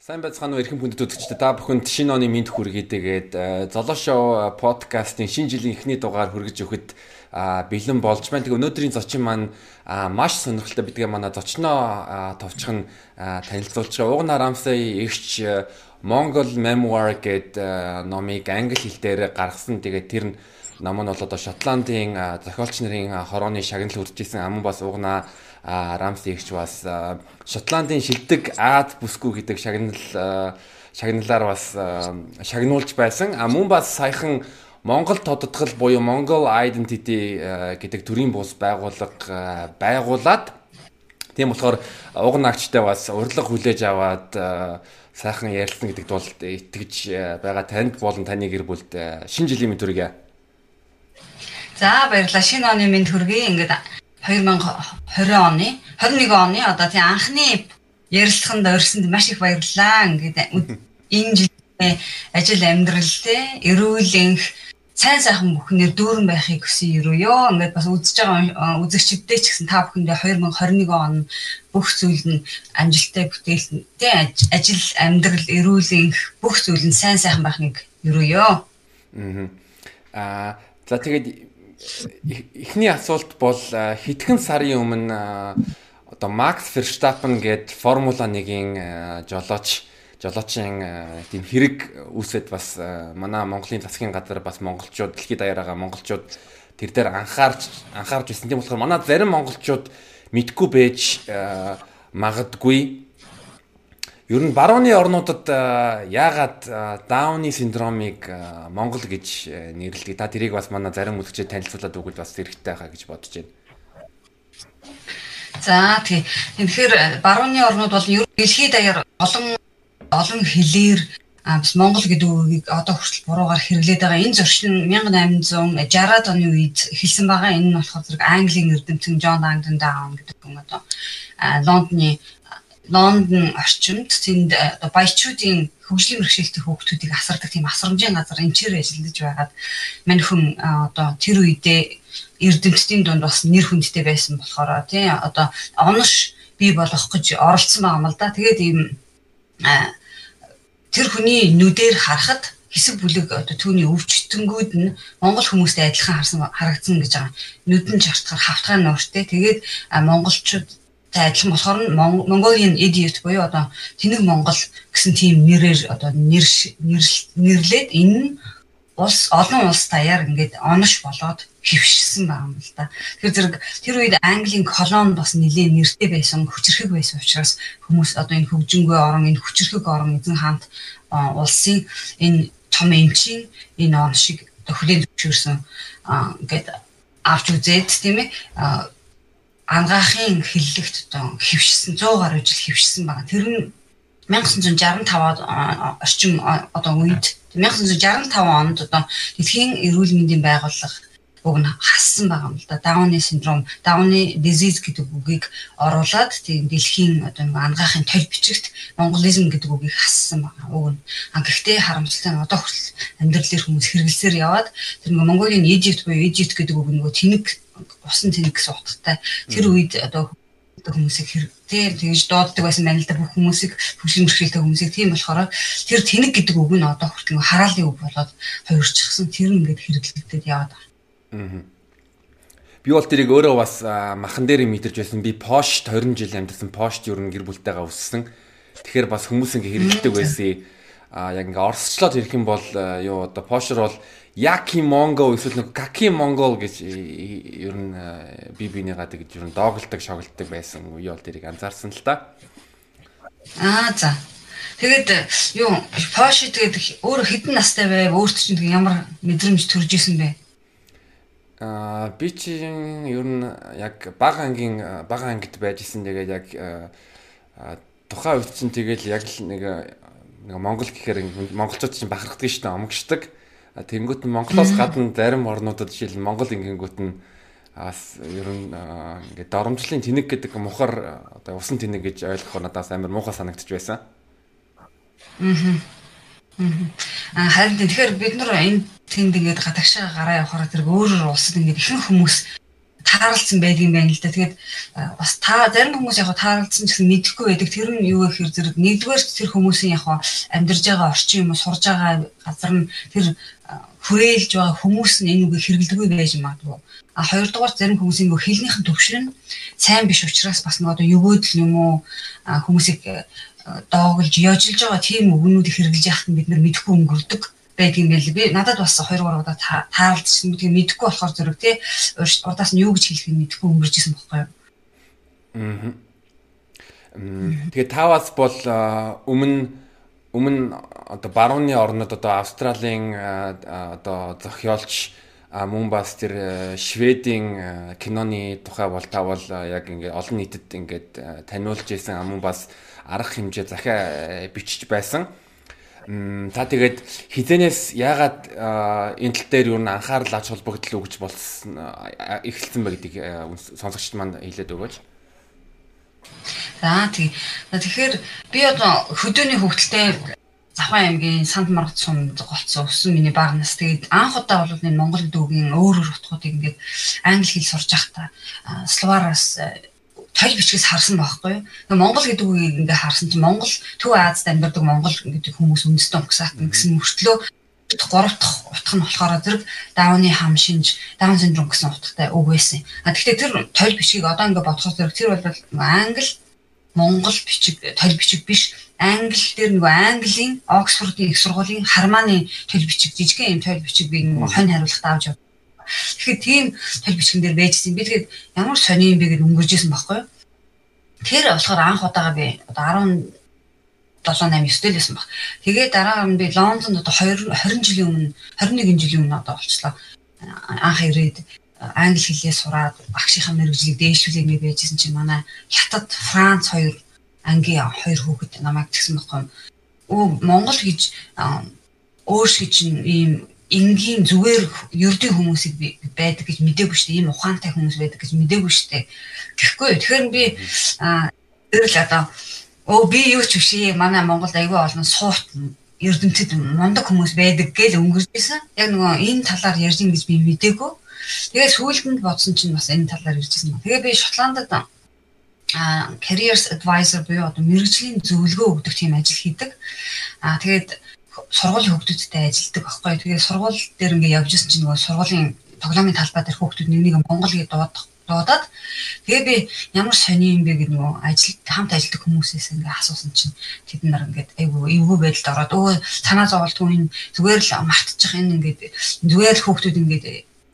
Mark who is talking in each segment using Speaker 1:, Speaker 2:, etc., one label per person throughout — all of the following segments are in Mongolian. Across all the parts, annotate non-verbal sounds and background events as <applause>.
Speaker 1: Сайн байцгаана уу эрхэм хүндэт үзэгчдээ та бүхэнд шинэ оны мэд хүргэедэгээд Золоо шоу подкастын шинэ жилийн эхний дугаар хүргэж өгөхөд бэлэн болж байна. Тэгээ өнөөдрийн зочин маань маш сонирхолтой бидгээ манай зочноо товчхон танилцуулж байгаа. Угна Рамсай эгч Mongol Memoir гэд э, номыг англи хэл дээр гаргасан. Тэгээ тэр ном нь бол одоо Шотландын зохиолч нарын хорооны шагнал үржижсэн аман бас угна Рамси ихч бас Шотландын шилдэг Аад бүсгүй гэдэг шагнал шагналаар бас шагнуулж байсан. А мөн бас саяхан Монгол тодтгол буюу Mongol Identity гэдэг төрийн бус байгууллага байгуулад тийм болохоор уг наагчтай бас урилга хүлээж аваад сайхан ярилцсан гэдэг тул итгэж байгаа танд болон таны гэр бүлд шинэ жилийн мэд төргий.
Speaker 2: За баярлалаа. Шинэ оны мэд төргий. Ингээд 2020 оны 21 оны одоо тийм анхны ярилцлаганд орсонд маш их баярлалаа. Ингээд энэ жилийн ажил амьдралтэй эрүүлэнх сайн сайхан бүхнээр дүүрэн байхыг хүсье ерөөё. Ингээд бас үзэж байгаа үзэгчдээ ч гэсэн та бүхэндээ 2021 он бүх зүйл нь амжилттай бүтээлтэй ажил амьдрал эрүүлэнх бүх зүйл нь сайн сайхан байхныг ерөөё.
Speaker 1: Аа за тэгээд эхний асуулт бол хэдхэн сарын өмнө одоо Макс Ферштапен гээд Формула 1-ийн жолооч жолоочийн тийм хэрэг үүсэт бас манай Монголын засгийн газар бас монголчууд дэлхийд даяар байгаа монголчууд тэр дээр анхаарч анхаарч байсан. Тийм болохоор манай зарим монголчууд мэдгүй байж магадгүй Ер нь барууны орнуудад яагаад Дауны синдромыг Монгол гэж нэрлэдэг. Та тэрийг бас манай зарим үзэгчид танилцуулаад өгвөл бас хэрэгтэй хаа гэж бодож байна.
Speaker 2: За тий. Тэгэхээр барууны орнууд бол ер дэлхийд даяар олон олон хэлээр бас Монгол гэдэг үгийг одоо хүртэл буруугаар хэрэглээд байгаа. Энэ зөрчин 1860-аад оны үед хэлсэн байгаа. Энэ нь болохоор зэрэг Английн эрдэмтэн Джон Лангдон Даун гэдэг хүн одоо Лондоны Лондон орчимд тэнд э, баячуудын хөгжлийн бэрхшээлтэй хүүхдүүдийг асардаг тийм асрамжийн газар эмчээр ажиллаж байгаад мань хүн э, одоо тэр үедээ эрдэмтдийн дунд бас нэр хүндтэй байсан болохоор тий одоо онош бий болгох гэж оролцсон байгаа юм л да. Тэгээд ийм э, тэр хүний нүдээр харахад хэсэг бүлэг одоо түүний өвчтөнгүүд нь монгол хүмүүстэй адилхан харсан харагдсан гэж байгаа. Нүдэн чартахаар хавтгай нууртэй. Тэгээд монголчууд За адилхан болохоор нь Mongolian idiot буюу одоо тэнэг Монгол гэсэн тийм нэрээр одоо нэр нэрлээд энэ нь улс олон улс даяар ингээд онош болоод хөвшсөн байгаа юм л да. Тэгэхээр зэрэг тэр үед Английн колон бас нэлээд нэртэй байсан, хүчрхэг байсан учраас хүмүүс одоо энэ хөгжингүй орон, энэ хүчрхэг орон эзэн хаант улсын энэ том эмчийн энэ он шиг хүлээн зөвшөөрсөн ингээд авч үзээд тийм ээ ангаахын хиллэгт одоо хөвшсөн 100 гаруй жил хөвшсөн байгаа. Тэр нь 1965-аад орчим одоо үед 1965 онд одоо дэлхийн эрүүл мэндийн байгууллага уг нь хассан байгаа юм л да. Дауны синдром, Дауны disease гэдэг үгийг оруулаад тийм дэлхийн одоо нэг ангаахын толь бичигт монголизм гэдэг үгийг хассан байгаа. Уг нь. А гэхдээ харамсалтай нь одоо хүртэл амьдралын хүмүүс хэрэгэлсээр яваад тэр нэг Монголын Egypt буюу Egypt гэдэг үг нөгөө тэнэг усан тэнэг гэсэн утгатай. Тэр үед одоо хүмүүсийг хэрэгтэй тэгж дууддаг байсан байна л да бүх хүмүүсийг хөгжлийн бэрхшээлтэй хүмүүсийг тийм болохоор тэр тэнэг гэдэг үг нь одоо хүртэл хараалын үг болоод хувирчихсан тэр нь ингээд хэрэглэгдээд яваад байгаа.
Speaker 1: Би бол тэрийг өөрөө бас махан дээр мэдэрч байсан. Би Post 20 жил амьдсан Post ер нь гэр бүлтэйгээ өссөн. Тэгэхээр бас хүмүүс ингээ хэрэглэдэг байсан. А яг ингээ орсчлоод ирэх юм бол юу одоо Post бол Яки Монго эсвэл нэг Каки Монгол гэж ер нь би бинийгаа тэгж ер нь доголдог шоглдог байсан үе бол тэрийг анзаарсан л та.
Speaker 2: Аа за. Тэгээд юу Porsche тэгээд өөр хэдэн настай байв? Өөрт чинь ямар мэдрэмж төрж исэн бэ?
Speaker 1: Аа би чинь ер нь яг бага ангийн бага ангид байж исэн тэгээд яг тухайн үед чинь тэгэл яг л нэг нэг Монгол гэхээр монголчууд чинь бахархдаг шүү дээ, омгшдаг. Тэнгүүт нь Монголоос гадна зарим орнуудад жишээл Монгол ингэнгүүт нь бас ер нь ингээд доромжлын тэнэг гэдэг мухар одоо усан тэнэг гэж ойлгох надаас амар муухай санагдчих байсан.
Speaker 2: Аа. Харин тэгэхээр бид нар энэ тэнд ингээд гадагшаа гараа явахаар тэр өөр улсад ингээд ихэнх хүмүүс тааралцсан байдгийн байна л да. Тэгээд бас та зарим хүмүүс яг тааралцсан гэсэн мэдэхгүй байдаг. Тэр нь юу гэхээр зэрэг нэгдүгээр тэр хүмүүсийн яг амьдарж байгаа орчин юм уу сурж байгаа газар нь тэр хүрээлж байгаа хүмүүс нь энэ үгийг хэрэглэдэггүй байж магадгүй. А хоёрдугаар зарим хүмүүсийн нөгөө төвшин нь сайн биш учраас бас нөгөө өгөөдөл юм уу хүмүүсийг доогөлж яожилж байгаа тийм үгнүүдийг хэрэглэж яхад нь бид нар мэдэхгүй өнгөрдөг байдгийн байл. Би надад бас 2 3 удаа таарлажсэн гэдгийг мэдэхгүй болохоор зэрэг тий урдаас нь юу гэж хэлэхийг мэдэхгүй өнгөрч исэн байхгүй юу.
Speaker 1: Аа. Тэгээ таваас бол өмнө өмнө одоо барууны орнод одоо Австралийн одоо зохиолч мөн бас тэр Шведийн киноны тухай бол та бол яг ингээд олон нийтэд ингээд таниулж исэн мөн бас арга хэмжээ захиа бичиж байсан. Та тэгээд хизэнээс яагаад энэ тал дээр юу н анхаарал ач холбогдол өгч болсон эхэлсэн бэ гэдгийг сонсогчд маань хэлээд өгөөч.
Speaker 2: За тий. Тэгэхээр би одоо хөдөөний хөвгөлтэй Завхан аймгийн Санд Маргад сум голцсон өссөн миний баг нас. Тэгээд анх удаа бол энэ Монгол гэдэг үгийн өөр өөр утгуудыг ингээд англи хэл сурж байхдаа словараас толь бичгээс харсан байхгүй. Тэгээ Монгол гэдэг үгийг ингээ харсан чинь Монгол Төв Азад амьдардаг Монгол гэдэг хүмүүс үндэстэн угсаатан гэсэн мөртлөө гурав дахь утга нь болохоор зэрэг даавны хам шинж, даун синдром гэсэн утгатай үг байсан. А тэгэхээр тэр толь бичгийг одоо ингээ бодохоор зэрэг тэр бол англи Монгол бичиг толь бичиг биш англи дээр нөгөө английн Оксфордын их сургуулийн хармааны толь бичиг жижигхэн юм толь бичиг би хонь хариулахад авч явсан Тэгэхээр тийм төл бичгэн дээр байжсэн. Би тэгээд ямар сони юм бэ гэж өнгөрж исэн байхгүй юу? Тэр болохоор анх удаага би одоо 17 8 9 дээлсэн баг. Тэгээд дараа нь би Лондонд одоо 20 20 жилийн өмнө 21 жилийн өмнө одоо болчлоо. Анх ирээд англи хэлээ сураад багшийнхаа мэрэгжлийг дээшлүүлээ мэй байжсэн чинь манай хятад Франц хоёр ангийн хоёр хүүхэд намайг тэгсэн байхгүй. Өө Монгол гэж өөрш гэж ийм энгийн зүгээр ердийн хүмүүсийг байдаг гэж мэдээгүй шүү дээ. Ийм ухаантай хүмүүс байдаг гэж мэдээгүй шүү дээ. Тэгэхгүй. Тэгэхээр би эрэл одоо өө би юу ч биш манай Монголд аягүй олон суут эрдэмтэд мундаг хүмүүс байдаг гэж өнгөрж байсан. Яг нөгөө энэ талаар ярьж ин гэж би мэдээгүй. Тэгээ сүүлдэнд бодсон чинь бас энэ талаар иржсэн. Тэгээ би Шотландд а careers advisor буюу одоо мэрэгжлийн зөвлөгөө өгдөг тийм ажил хийдэг. А тэгээд сургуулийн хүүхдүүдтэй ажилладаг байхгүй. Тэгээд сургууль дээр ингээд явж исэн чинь нөгөө сургуулийн тоглоомын талбай дээр хүүхдүүд нэг нэг Монгол гэж дуудах дуудаад тэгээ би ямар сони юм бэ гэдэг нөгөө ажил хамт ажилладаг хүмүүсээс ингээ асуусан чинь тэд нар ингээд айгүй эвгүй байдалд ороод өө санаа зовлтгүй энэ зүгээр л мартчих энэ ингээд зүгээр л хүүхдүүд ингээд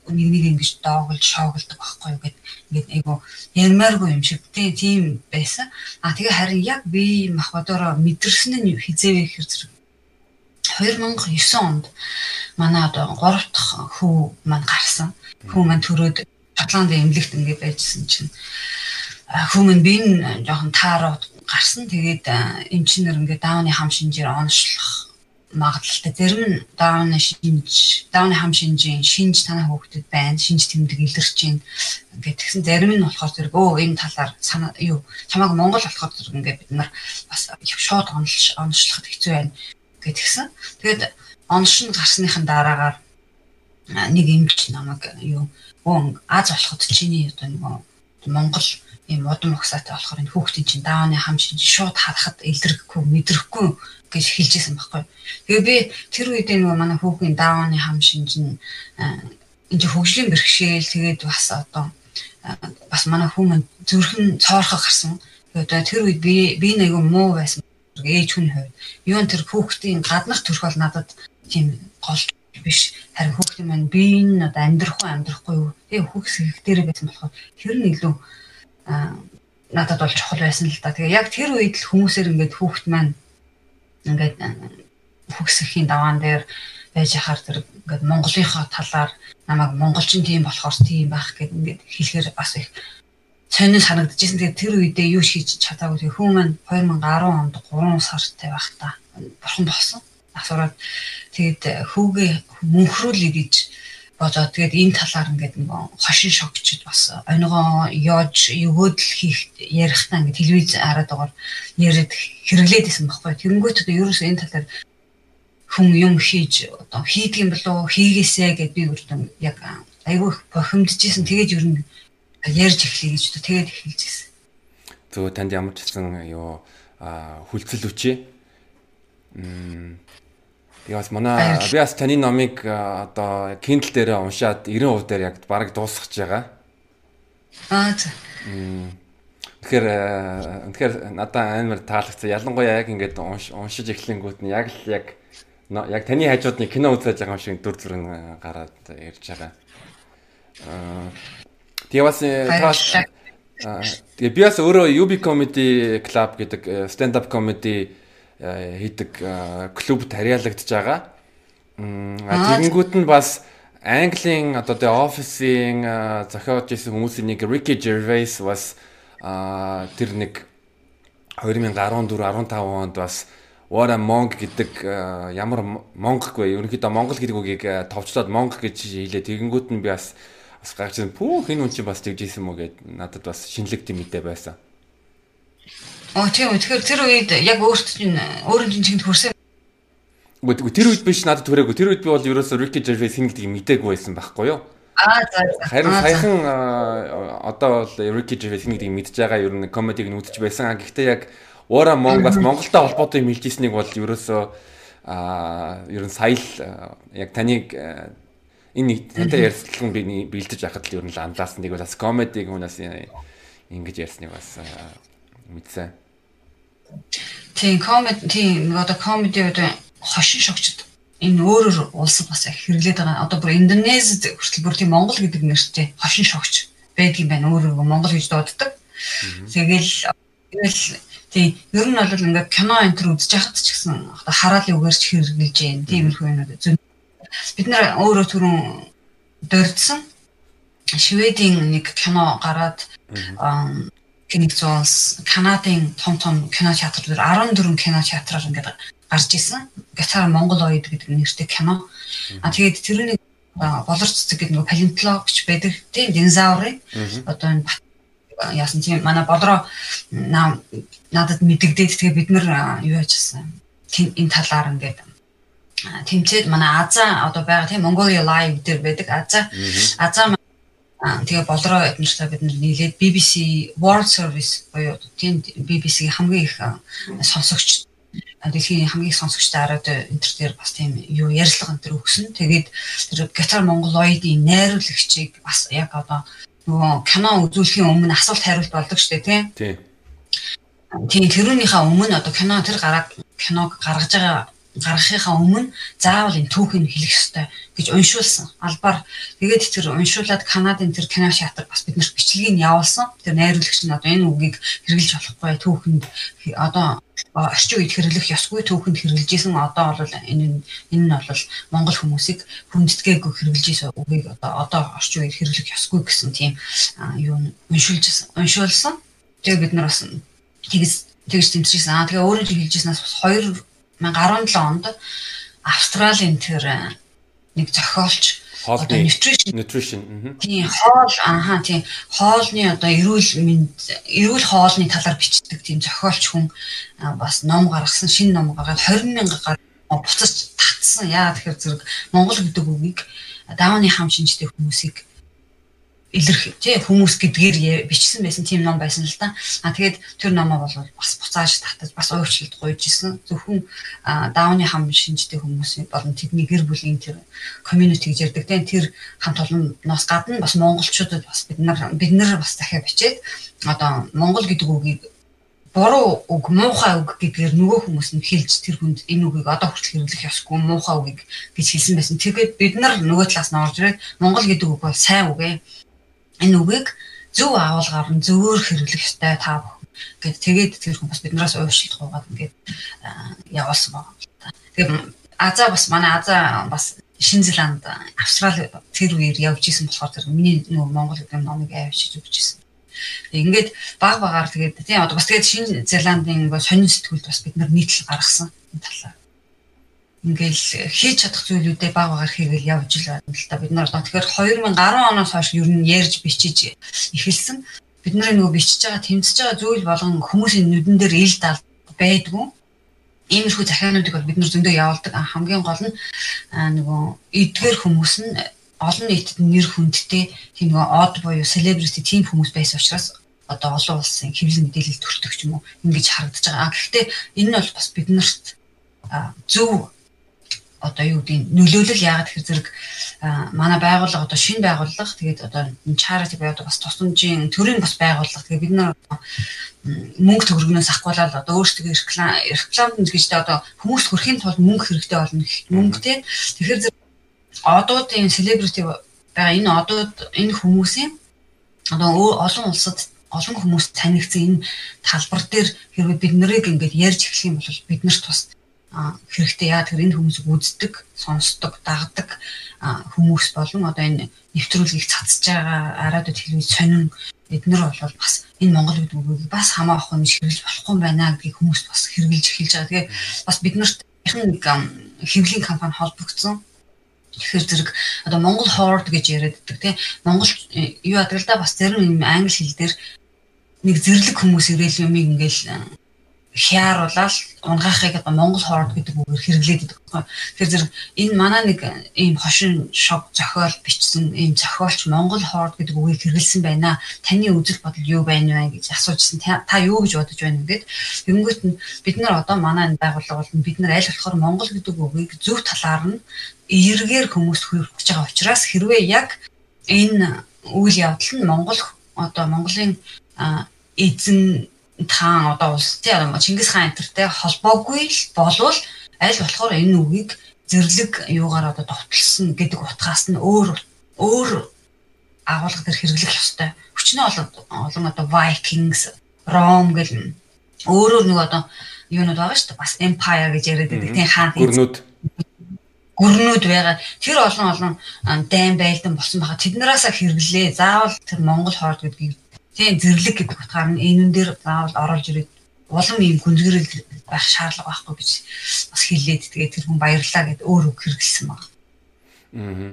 Speaker 2: нэг нэг ингэж доогол шоглдог байхгүй юу гэд ингээд айгүй ярмааргүй юм шиг тийм байсан а тэгээ харин яг би махбодороо мэдэрсэн нь хизээвэ хэр зэрэг 2009 онд манай одоо 3 дахь хүү маань гарсан. Хүү маань төрөөд Шотландын эмнэлэгт ингээд байжсэн чинь хүү маань би энэ жоохон таарууд гарсан. Тэгээд эмчнэр ингээд даавны хам шинжээр онцлох магадлалтай. Зарим нь даавны шинж, даавны хам шинжийн шинж танай хүүхдэд байна. Шинж тэмдэг илэрч байна. Ингээд тэгсэн зарим нь болохоор зэрэг өө энэ талаар санаа юу чамааг Монгол болохоор зэрэг ингээд бид нар бас шууд онцлоход хэцүү байна гэтгсэн. Тэгээд оншин гарсныхан дараагаар нэг эмч намайг юу гон аз болоход чиний одоо нэг Монгол ийм удам ухсаатай болохоор энэ хүүхдийн чинь даавны хам шинж шууд харахад илэрхгүй мэдрэхгүй гэж хэлжсэн байхгүй. Тэгээ би тэр үед нөгөө манай хүүхдийн даавны хам шинж нь энэ хөгжлийн бэрхшээл тэгээд бас одоо бас манай хүмүүс зүрхэн цоорхоо гарсан. Тэгээд тэр үед би би нэг юм муу байсан ээж хүний хувьд юу н тэр хүүхдийн гаднах төрх бол надад тийм гол биш. Харин хүүхдийн маань би энэ одоо амьдрах уу амьдрахгүй юу? Тэгээ хүүхс хэрэг дээр байсан болохоор тэр нь илүү надад бол чухал байсан л да. Тэгээ яг тэр үед л хүмүүсээр ингээд хүүхд маань ингээд хүүхсэхийн даваан дээр байж хахаар тэр ингээд Монголынхоо талаар намайг монголчин тийм болохоор тийм байх гэд ингээд хэлэхээр бас их сонин санагдчихсэн. Тэгээд тэр үедээ юу хийж чадаагүй. Тэгээд хүн маань 2010 онд 3 сартай байхдаа бурхан болсон. Асуураад тэгээд хүүгээ мөнхрүүлээ гэж бодоод тэгээд энэ талаар ингээд нэг хошин шогчд бас онигоо яаж өгөөдөл хийх ярихтаа ингээд телевиз хараад байгаа яриад хэрэглээд исэн баггүй. Тэнгүүт одоо ерөөсөө энэ талаар хүн юм хийж одоо хийдэг юм болоо хийгээсэ гэд би үрдэн яг айгүй бохимдчихсэн. Тэгээд ер нь ярьж эхлэе гэж одоо тэгээд эхэлж гисэн.
Speaker 1: Зөв танд ямар ч гэсэн юу хүлцэл өчөө. Мм Тэгээ бас манай би бас таны номыг одоо Kindle дээр уншаад 90% дээр яг бараг дуусгаж байгаа.
Speaker 2: Аа за.
Speaker 1: Тэгэхээр тэгэхээр надад амар таалагдсан. Ялангуяа яг ингээд уншиж эхлэнгүүт нь яг л яг яг таны хажууд нь кино үзэж байгаа юм шиг дүр зураг гараад ярьж байгаа. Аа Тэгээ бас тэгээ би бас өөрөө UB Comedy Club гэдэг stand up comedy хийдэг клубт харьяалагдж байгаа. Тэгэнгүүт нь бас Английн одоо тэ офисын зохиож исэн хүмүүсийн нэг Ricky Gervais бас тэр нэг 2014 15 онд бас What a Monk гэдэг ямар монгохгүй ерөнхийдөө монгол гэдэг үгийг товчлоод монг гэж хэлээ. Тэгэнгүүт нь би бас бас гарч ирсэн. Пүү хин үн чи бас тэгж ийсэн мүү гэд надад бас шинэлэг тийм мэдээ байсан.
Speaker 2: Оо тийм үү. Тэгэхээр тэр үед яг өөрт чинь өөрийн чинь чигэнд хүрсэн.
Speaker 1: Үгүй тэр үед биш надад төрөөгүй. Тэр үед би бол ерөөсөө Ricky Gervais хин гэдгийг мдээгүй байсан байхгүй юу?
Speaker 2: Аа за за.
Speaker 1: Харин саяхан одоо бол Ricky Gervais хин гэдгийг мэдж байгаа ер нь комедиг нь үзэж байсан. Гэхдээ яг Уура Монг бас Монголтой холбоотой юм хэлжсэнийг бол ерөөсөө аа ер нь сая л яг таныг энэ тантай ярилцлаган би бэлдэж яхад л ер нь анлаасан нэг бас комедиг хүнээс ингэж ярьсныг бас мэдсэн.
Speaker 2: Тийм комеди тийм одоо комеди одоо хошин шогчд энэ өөрөөр улсад бас их хэрэглээд байгаа. Одоо бүр Индонезид хүртэл бүр тийм Монгол гэдэг нэртэй хошин шогч байдаг юм байна. Өөрөөр Монгол гэж дууддаг. Тэгэл тэгэл тийм ер нь бол ингээд кино энэ төр үзэж байхад ч гэсэн хараалын үгээрч хэрэглэж जैन. Тиймэрхүү юмнууд зөв бид нар өөрөө түрүүн дөрдсөн. Шведийн нэг кино гараад Кинг Зонс Канадын том том кино театрууд 14 кино театраар ингээд гарч исэн. Гитар Монгол оёд гэдэг нэртэй кино. А тэгээд тэрний болор цэцэг гэдэг нэг палеонтологч байдаг. Тийм динозаврын одоо энэ яасан тийм манай болроо надад мэдэгдээд тэгээ бид нар юу яжсан энэ талаар ингээд тэмцээд манай Азаа одоо байгаа тийм Mongolia Live дээр байдаг. Азаа Азаа тэгээ болроо эднэртэй бид нийлээд BBC World Service буюу тийм BBC-ийн хамгийн их сонсогч дэлхийн хамгийн их сонсогчтой араад энэ төр дээр бас тийм юу ярилцлага энэ өгсөн. Тэгээд тэр Гитар Mongoloid-ийн найруулагчийг бас яг одоо нөгөө кино үзүүлэхийн өмнө асуулт хариулт болдог шүү дээ
Speaker 1: тийм.
Speaker 2: Тийм тэрүүнийхээ өмнө одоо кино тэр гараад киног гаргаж байгаа гаргахынхаа өмнө заавал энэ түүхийг хэлэх ёстой гэж уншуулсан. Албаар тэгээд тэр уншуулад Канадын тэр кино театр бас биднэрт бичлэгийг явуулсан. Тэр найруулагч нь одоо энэ үгийг хэрэгжилж болохгүй түүхэнд одоо орчин үед хэрэглэх ёсгүй түүхэнд хэрэгжилжсэн одоо бол энэ энэ нь бол монгол хүмүүсийг хүндэтгээгүй хэрэгжилжсэн үгийг одоо одоо орчин үед хэрэглэх ёсгүй гэсэн тийм юу уншуулж уншуулсан. Тэгээ бид нар бас тэгс тэгж тэмцчихсэн. Аа тэгээ өөрөө хэлжсэнээс бас хоёр 2017 онд Австралийн тэр э, нэг зохиолч
Speaker 1: одоо nutrition nutrition
Speaker 2: тийм хоол ааха тийм хоолны одоо эрүүл мэнд эрүүл хоолны талаар бичдэг тийм зохиолч хүн бас ном гаргасан шинэ ном гаргаад 20 мянга гар буцаж татсан. Яа тэгэхээр зэрэг Монгол гэдэг үгийг даавны хам шинжтэй хүмүүсийг илэрх тий хүмүүс гэдгээр бичсэн байсан тийм ном байсан л да. А тэгээд тэр номоо бол бас буцааж татаж бас өөрчлөлт гуйж исэн. Зөвхөн даавны хам шинжтэй хүмүүс болон тэдний гэр бүлийн тэр community гэж ярьдаг тий тэр хамт олонноос гадна бас монголчуудад бас бид нар бид нар бас дахиад бичээд одоо монгол гэдэг үгийг буруу үг муухай үг гэдгээр нөгөө хүмүүс нь хэлж тэр хүнд энэ үгийг одоо хүртэл хэрэглэх ёсгүй муухай үгийг гэж хэлсэн байсан. Тэгээд бид нар нөгөө талаас нь орж ирээд монгол гэдэг үг бол сайн үг ээ энэ үгийг зөв агуулгаар нь зөвөр хэрэглэх ёстой та бүхэн гэд тэгээд тэр хүн бас биднээс ууршилт гоогаад ингээд явуулсан байна. Тэгээд Аза бас манай Аза бас Шинэ Зеланд Австрали тэр үеэр явж исэн болохоор тэр миний нөгөө Монгол гэдэг номыг авчиж өгч исэн. Ингээд баг багаар тэгээд тийм одоо бас тэгээд Шинэ Зеландын сонин сэтгүүлд бас бид нар нийтлэл гаргасан энэ талаар ингээл хийж чадах зүйлүүдээ баг багаар хийгээл явж л байна л та. Бид нар одоо тэгэхээр 2010 оноос хойш ер нь ярьж бичиж эхэлсэн. Бид нарын нөгөө бичиж байгаа тэмцэж байгаа зүйл болгон хүмүүсийн нүдэн дээр ил дал байдгүй. Иймэрхүү захиануудыг бол бид нар зөндөө явуулдаг. Хамгийн гол нь нөгөө эдгээр хүмүүс нь олон нийтэд нэр хүндтэй тийм нэг од буюу celebrity тийм хүмүүс байсан учраас одоо олон улсын хэвлэл мэдээлэл төртөг ч юм уу? Ингэж харагдаж байгаа. Гэхдээ энэ нь бол бас биднэрт зөв одоо юу гэдэг нөлөөлөл яагаад гэхээр зэрэг манай байгууллага одоо шинэ байгууллага тэгээд одоо charity буюу бас тусламжийн төрийн бас байгууллага тэгээд бид нар мөнгө төгрөгнөөс ахгуулаад одоо өөрсдөө реклам рекламд нэгжтэй одоо хүмүүст хүрэхийн тулд мөнгө хэрэгтэй болно мөнгөтэй. Тэгэхээр зэрэг одуудын селебрити байгаа энэ одууд энэ хүмүүсийн одоо олон улсад олон хүмүүс танигдсан энэ талбар дээр хэрвээ бид нарыг ингээд ярьж эхлэх юм бол бид нарт бас хэрэгтэй яа тэр энэ хүмүүсийг үздэг, сонсдог, дагдаг хүмүүс болон одоо энэ нэвтрүүлгийг цацж байгаа радио телевиз сонин эднэр бол бас энэ Монгол гэдэг үгийг бас хамаахан ширлж болохгүй юм байна гэдгийг хүмүүс бас хэрэгжилж эхэлж байгаа. Тэгээ бас бид нарт нэг хэвлэлийн компани холбогдсон. Тэгэхээр зэрэг одоо Монгол Horde гэж яриад байдаг тийм Монгол э, юу адаг л да бас зарим юм англи хэл дээр нэг зэрлэг хүмүүс ирээл юм ингээл хяаруулаад унгаахыг одоо Монгол хоорд гэдэг үгээр хэрэглээд байдаг. Тэгэхээр зэрэг энэ манай нэг ийм хошин шог зохиол бичсэн ийм зохиолч Монгол хоорд гэдэг үгийг хэрэглэсэн байна. Таны үзэл бодол юу байна вэ гэж асуужсэн. Та юу гэж бодож байна гэгээд тэгэнгүүт нь бид нар одоо манай энэ байгууллага бол бид нар аль болохоор Монгол гэдэг үгийг зөв талаар нь эергээр хүмүүст хүргэж байгаа учраас хэрвээ яг энэ үйл явдал нь Монгол одоо Монголын эзэн таан одоо улс тий Чингис хаан энтертэй холбоогүй л болвол аль болохоор энэ үгийг зэрлэг юугаар одоо довтлсон гэдэг утгаас нь өөр өөр агуулга төр хэрэглэх ёстой. Хүчнээ олон олон одоо Vikings, Rome гэл өөрөөр нэг одоо юунууд байгаа шүү дээ. Бас empire гэж яриад байдаг тийм хаан
Speaker 1: гүрнүүд
Speaker 2: гүрнүүд байгаа. Тэр олон олон дайм байлдан болсон байгаа. Тэднээсээ хэрэглээ. Заавал тэр Монгол хоорд гэдгийг Тийм зэрлэг гэдэг утгаар нь энэн дээр заавал оруулж ирээд улам ийм гүнзгэрэл байх шаардлага байхгүй гэж бас хэлээд тэгээд тэр хүн баярлаа гэд өөр үг хэрэгэлсэн баг.
Speaker 1: Аа.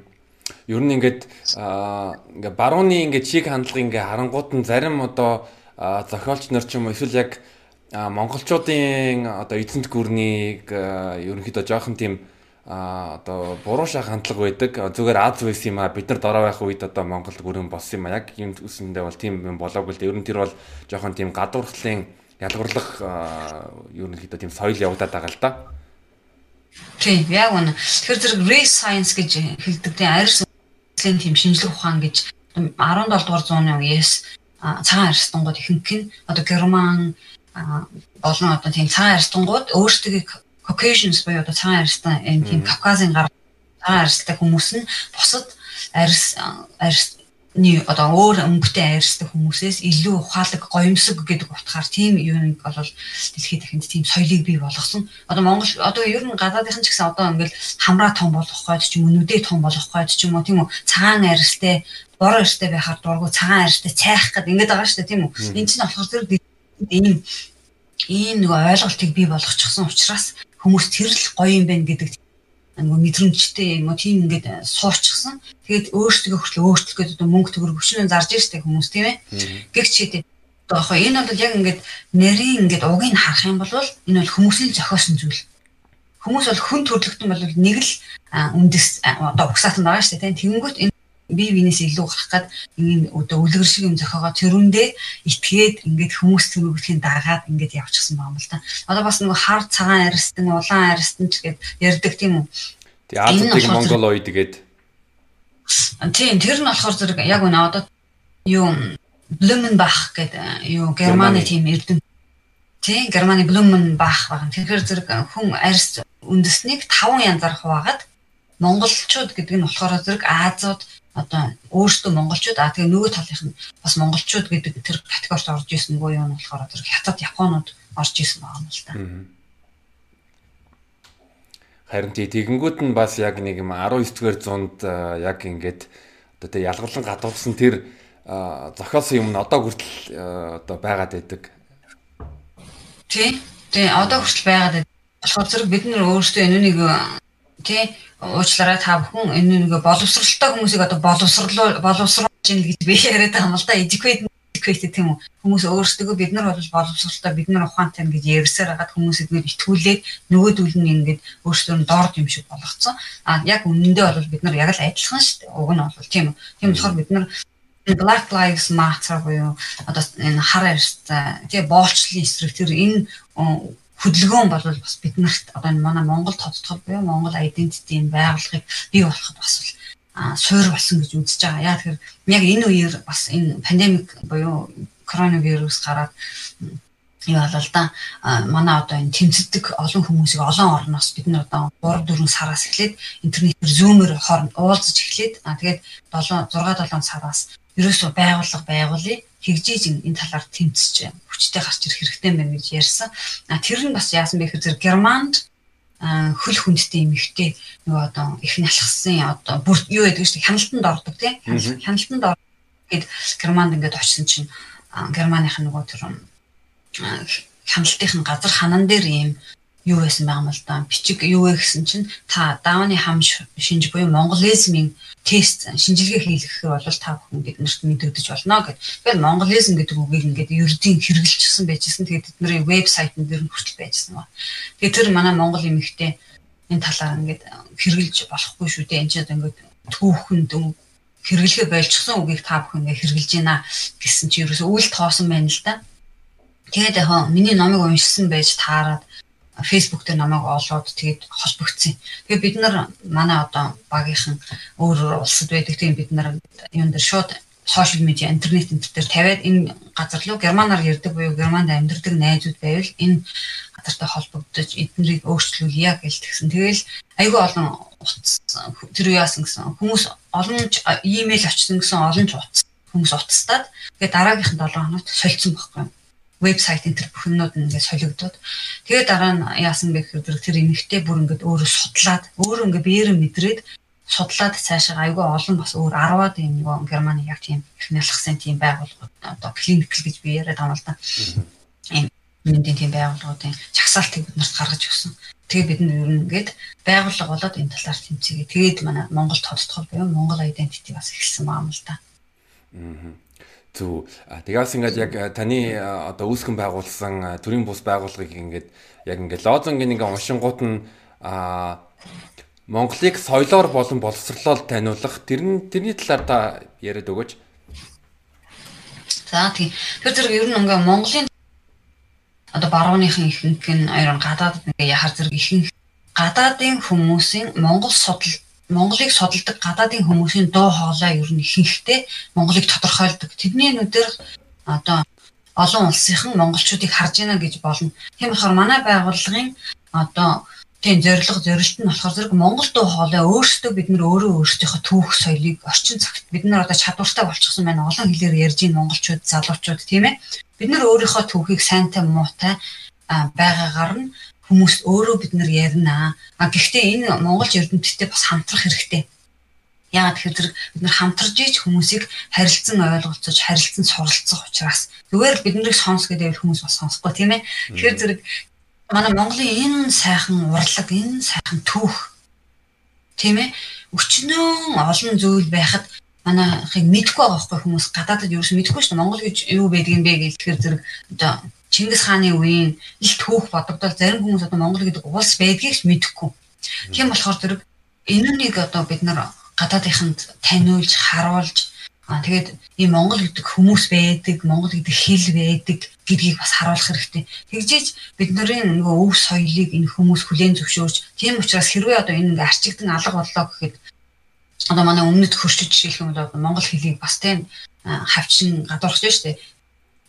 Speaker 1: Ер нь ингээд ингээ барууны ингээ чиг хандлагын ингээ харангууд нь зарим одоо зохиолч нар ч юм уу эсвэл яг монголчуудын одоо эзэнт гүрнийг ерөнхийдөө жоохон тийм а одоо буруу шах хандлага байдаг. Зүгээр Аз байсан юм а бид нар дараа байх үед одоо Монгол гүрэн болсон юм а. Яг юм үсэндээ бол тийм юм болоогүй л дээ. Ер нь тэр бол жоохон тийм гадуурхлын ялгуурлах ерөнхийдөө тийм соёл явагдаад байгаа л да.
Speaker 2: Тийм яг үнэ. Тэгэхээр зэрэг race science гэж хэлдэг тийм арьс үслийн тийм шинжлэх ухаан гэж 17 дугаар зууны үеэс цагаан арьстангууд ихэнх нь одоо герман болон одоо тийм цагаан арьстангууд өөрсдөө Caucasians буюу одоо цагаан арьстай энэ тийм Кавказын гар цагаан арьстай хүмүүс нь бусад арьс арьсны одоо өөр өнгөтэй арьстай хүмүүсээс илүү ухаалаг гоёмсог гэдэг утгаар тийм юм бол дэлхийд дахинд тийм соёлыг бий болгосон. Одоо Монгол одоо ер нь гадаадынхан ч гэсэн одоо ингээл хамраа том болох гээд ч юм уу нүдээ том болох гээд ч юм уу тийм үү цагаан арьстай бор арьстай байхаар дургу цагаан арьстай цайх гэдэг ингээд байгаа шүү дээ тийм үү. Энэ чинь болохоор зэрэг ийм ийм нэг ойлголтыг бий болгочихсон учраас хүмүүс тэр л гоё юм байна гэдэг нөгөө мэдрэмжтэй юм уу тийм ингээд суучсан. Тэгээд өөртөө хүртэл өөрчлөх гэдэг одоо мөнгө төгрөг өчнөө зарж ирстэй хүмүүс тийм ээ. Гэгч хэдэ одоо энэ бол яг ингээд нарийн ингээд угийг харах юм бол энэ бол хүмүүсийн зохиосон зүйл. Хүмүүс бол хүн төрлөختөн бол нэг л үндэс одоо угсаатан байгаа шүү дээ тийм. Тэнгүүт бие биенээс илүү гарах гад ийм одоо үлгэр шиг юм зохиогоо тэрүндээ итгээд ингээд хүмүүс төрөвлөхийн дагаад ингээд явчихсан байна л да. Одоо бас нөгөө хар цагаан арьстан, улаан арьстан ч гээд ярддаг тийм үү.
Speaker 1: Тий Азийн Монгол ой тэгээд
Speaker 2: Тийм тэр нь болохоор зэрэг яг үнэ одоо юу Блуменбах гэдэг юу Германы тийм эрдэм тийм Германы Блуменбах байгаа. Тэгэхээр зэрэг хүн арьс үндэснийг 5 янзаар хуваагаад монголчууд гэдэг нь болохоор зэрэг Азууд одоо өөрсдөө монголчууд а тэгээ нөгөө талынх нь бас монголчууд гэдэг тэр категорид орж исэн буюу юу нь болохоор тэр хятад японууд орж исэн байгаа юм л та.
Speaker 1: Харин тий тэгэнгүүт нь бас яг нэг юм 19-р зуунд яг ингээд одоо тэг ялгарлан гадуурсан тэр зохиолсон юм нь одоо хүртэл одоо байгаад байдаг.
Speaker 2: Тий. Тий одоо хүртэл байгаад байдаг. Болохоор зэрэг бид нар өөрсдөө энэ нэг тий уучлаарай та бүхэн энэ нэг боловсралтай хүмүүсийг одоо боловсруулж боловсруулж ийн гэж би <laughs> яриад байгаа юм л да. Educate educated тийм үү хүмүүс өөрсдөө бид нар бол боловсролтой бид нар ухаантай гэж ярьсаар хагаад хүмүүс эдгээр итгүүлээд нөгөөдөл нь ингээд өөрсдөө нь дорд юм шиг болгоцсон. А яг үнэндээ бол бид нар яг л адилхан шүү дээ. Уг нь бол тийм үү? Тийм болохоор бид нар Black Lives Matter буюу одоо энэ хар арьстай тий боолчлын эсрэг тэр энэ хөдөлгөөн бол бас биднэрт одоо энэ манай Монгол тодтгол буюу Монгол identity-ийн байгууллагыг бий болоход бас суур болсон гэж үзэж байгаа. Яа тэгэхээр яг энэ үеэр бас энэ пандемик буюу коронавирус гараад юу болол да манай одоо энэ тэмцдэг олон хүмүүсийг олон орноос бид нар одоо 3 4 сараас эхлээд интернетээр зүүмээр хооронд уулзаж эхлээд тэгээд 7 6 7 сараас ерөөсөө байгууллага байгуулъя хэгжиж энэ талаар тэмцэж хүчтэй гарч ирэх хэрэгтэй байна гэж ярьсан. А тэр нь бас яасан бэ гэхээр Германд хөл хүндтэй эмэгтэй нөгөө одоо их налхсан одоо бүр юу гэдэг чинь хяналтанд ордог тийм хяналтанд ордог гэд Германд ингээд очсон чинь Германых нөгөө тэр хяналтын газар ханан дээр ийм юу байсан байгаа юм л да. Бичиг юу вэ гэсэн чинь та даавны хам шинж буюу монголизмын тест шинжилгээ хийх бол та бүхэн биднэрт мэдэгдэж болно гэд. Тэгэхээр монголизм гэдэг үгийг ингээд ердийн хэрэгжилчихсэн байжсэн. Тэгээд тэдний вебсайтн дээр нь хүртэл байжсан ба. Тэгээд тэр манай монгол эмэгтэй энэ талаар ингээд хэрэгжилж болохгүй шүү дээ. Энд чинь ингээд түүхэнд хэрэглэхэ болчихсон үгийг та бүхэн ингээд хэрэгжилж байна гэсэн чи ерөөсөө үйл тоосон байна л да. Тэгээд яг миний номыг уншсан байж таарад Facebook дээр намайг олоод тэгээд холбогдсон. Тэгээд бид нар манай одоо багийнхан өөр улсад байдаг. Тэгээд бид нар юун дээр шууд сошиал медиа интернет төр тавиад энэ газар руу германаар ярьдаг буюу германд амьдардаг найзууд байвал энэ газартай холбогдож эднэрийг өөрчлүүлье гэж тэгсэн. Тэгэл айгүй олон утас тэр яасан гэсэн хүмүүс олон имэйл очсон гэсэн олон ч утас хүмүүс утастаад тэгээд дараагийнх нь 7 хоногт солилцсон байхгүй юу вебсайт энэ төр бүхнүүд нь ингээд солигдоод тэгээд дараа нь яасан бэ гэхээр тэр эмэгтэй бүр ингээд өөрөө судлаад өөрөө ингээд биеэр мэдрээд судлаад цаашаа айгүй олон бас өөр 10-аад юм нэг Германы яг тийм их нялхсан тийм байгууллагууд одоо клиникл гэж би яриад байгаа л да. Ийм мэндийн тийм байгууллагуудын чагсаалтыг бид нарт гаргаж өгсөн. Тэгээ бид нар ер нь ингээд байгууллага болоод энэ талаар тэмцээгээ. Тэгээд манай Монгол тодтгол буюу Монгол identity бас эхэлсэн байгаа юм л да.
Speaker 1: Аа. Зүг. Тэгээс ингээд яг таны одоо үүсгэн байгуулсан төрийн бус байгууллагыг ингээд яг ингээд лозунгийн ингээд уншингууд нь а Монголыг соёлоор болон боловсрлоор таниулах тэр тэрний талаар та яриад өгөөч.
Speaker 2: За тийм. Тэр зэрэг ер нь ингээ Монголын одоо барууныхын ихэнх нь аяр гадаадд ингээ яхаар зэрэг ихэнх гадаадын хүмүүсийн Монгол судал Монголыг судалдаг гадаадын хүмүүсийн дуу хоолой ер нь ихэнхдээ Монголыг тодорхойлдог. Тэдний нүдээр одоо олон улсынхан монголчуудыг харж байна гэж болно. Тийм болохоор манай байгууллагын одоо тийм зорилго зорилт нь болохоор зэрэг Монгол дуу хоолой өөрсдөө бид нөр өөрөө өөрсдийнхөө түүх соёлыг орчин цагт бид нар одоо чадвартай болчихсон байна. Олон хэлээр ярьж ийн монголчууд, залуучууд тийм ээ. Бид нар өөрийнхөө түүхийг сайнтай муутай байгаагаар нь хүмүүст өөрөө бид нар ярина. А гэхдээ энэ Монгол эрдэмтдтэй бас хамтрах хэрэгтэй. Яагаад тэгэхээр бид нар хамтарж ийж хүмүүсийг харилцан ойлголцож, харилцан суралцах учраас зүгээр л бид нарыг сонс гэдэг хүмүүс бас сонсохгүй тийм ээ. Тэгэхээр зэрэг манай Монголын энэ сайхан урлаг, энэ сайхан түүх тийм ээ өчнөө олон зүйл байхад манайхыг мэдхгүй байгаа байхгүй хүмүүс гадаадд юу ч мэдхгүй шүү дээ. Монгол гэж юу байдгийг бэ гэхээр зэрэг одоо Чингис хааны үеийн их түүх бодогдол зарим хүмүүс одоо Монгол гэдэг улс байдгийг мэдэхгүй. Тийм болохоор зэрэг энэ нэг одоо бид нар гадаадынханд таниулж, харуулж Аа тэгээд ийм Монгол гэдэг хүмүүс байдаг, Монгол гэдэг хэл байдаг гэдгийг бас харуулах хэрэгтэй. Тэгжээж бидний нөгөө өв соёлыг энэ хүмүүс хүлээн зөвшөөрч, тийм учраас хэрвээ одоо энэ ингээ арчигдан алга боллоо гэхэд одоо манай өмнөд хөрчиж ирэх юм бол Монгол хэлийг бас тийм хавчин гадуурхаж штэ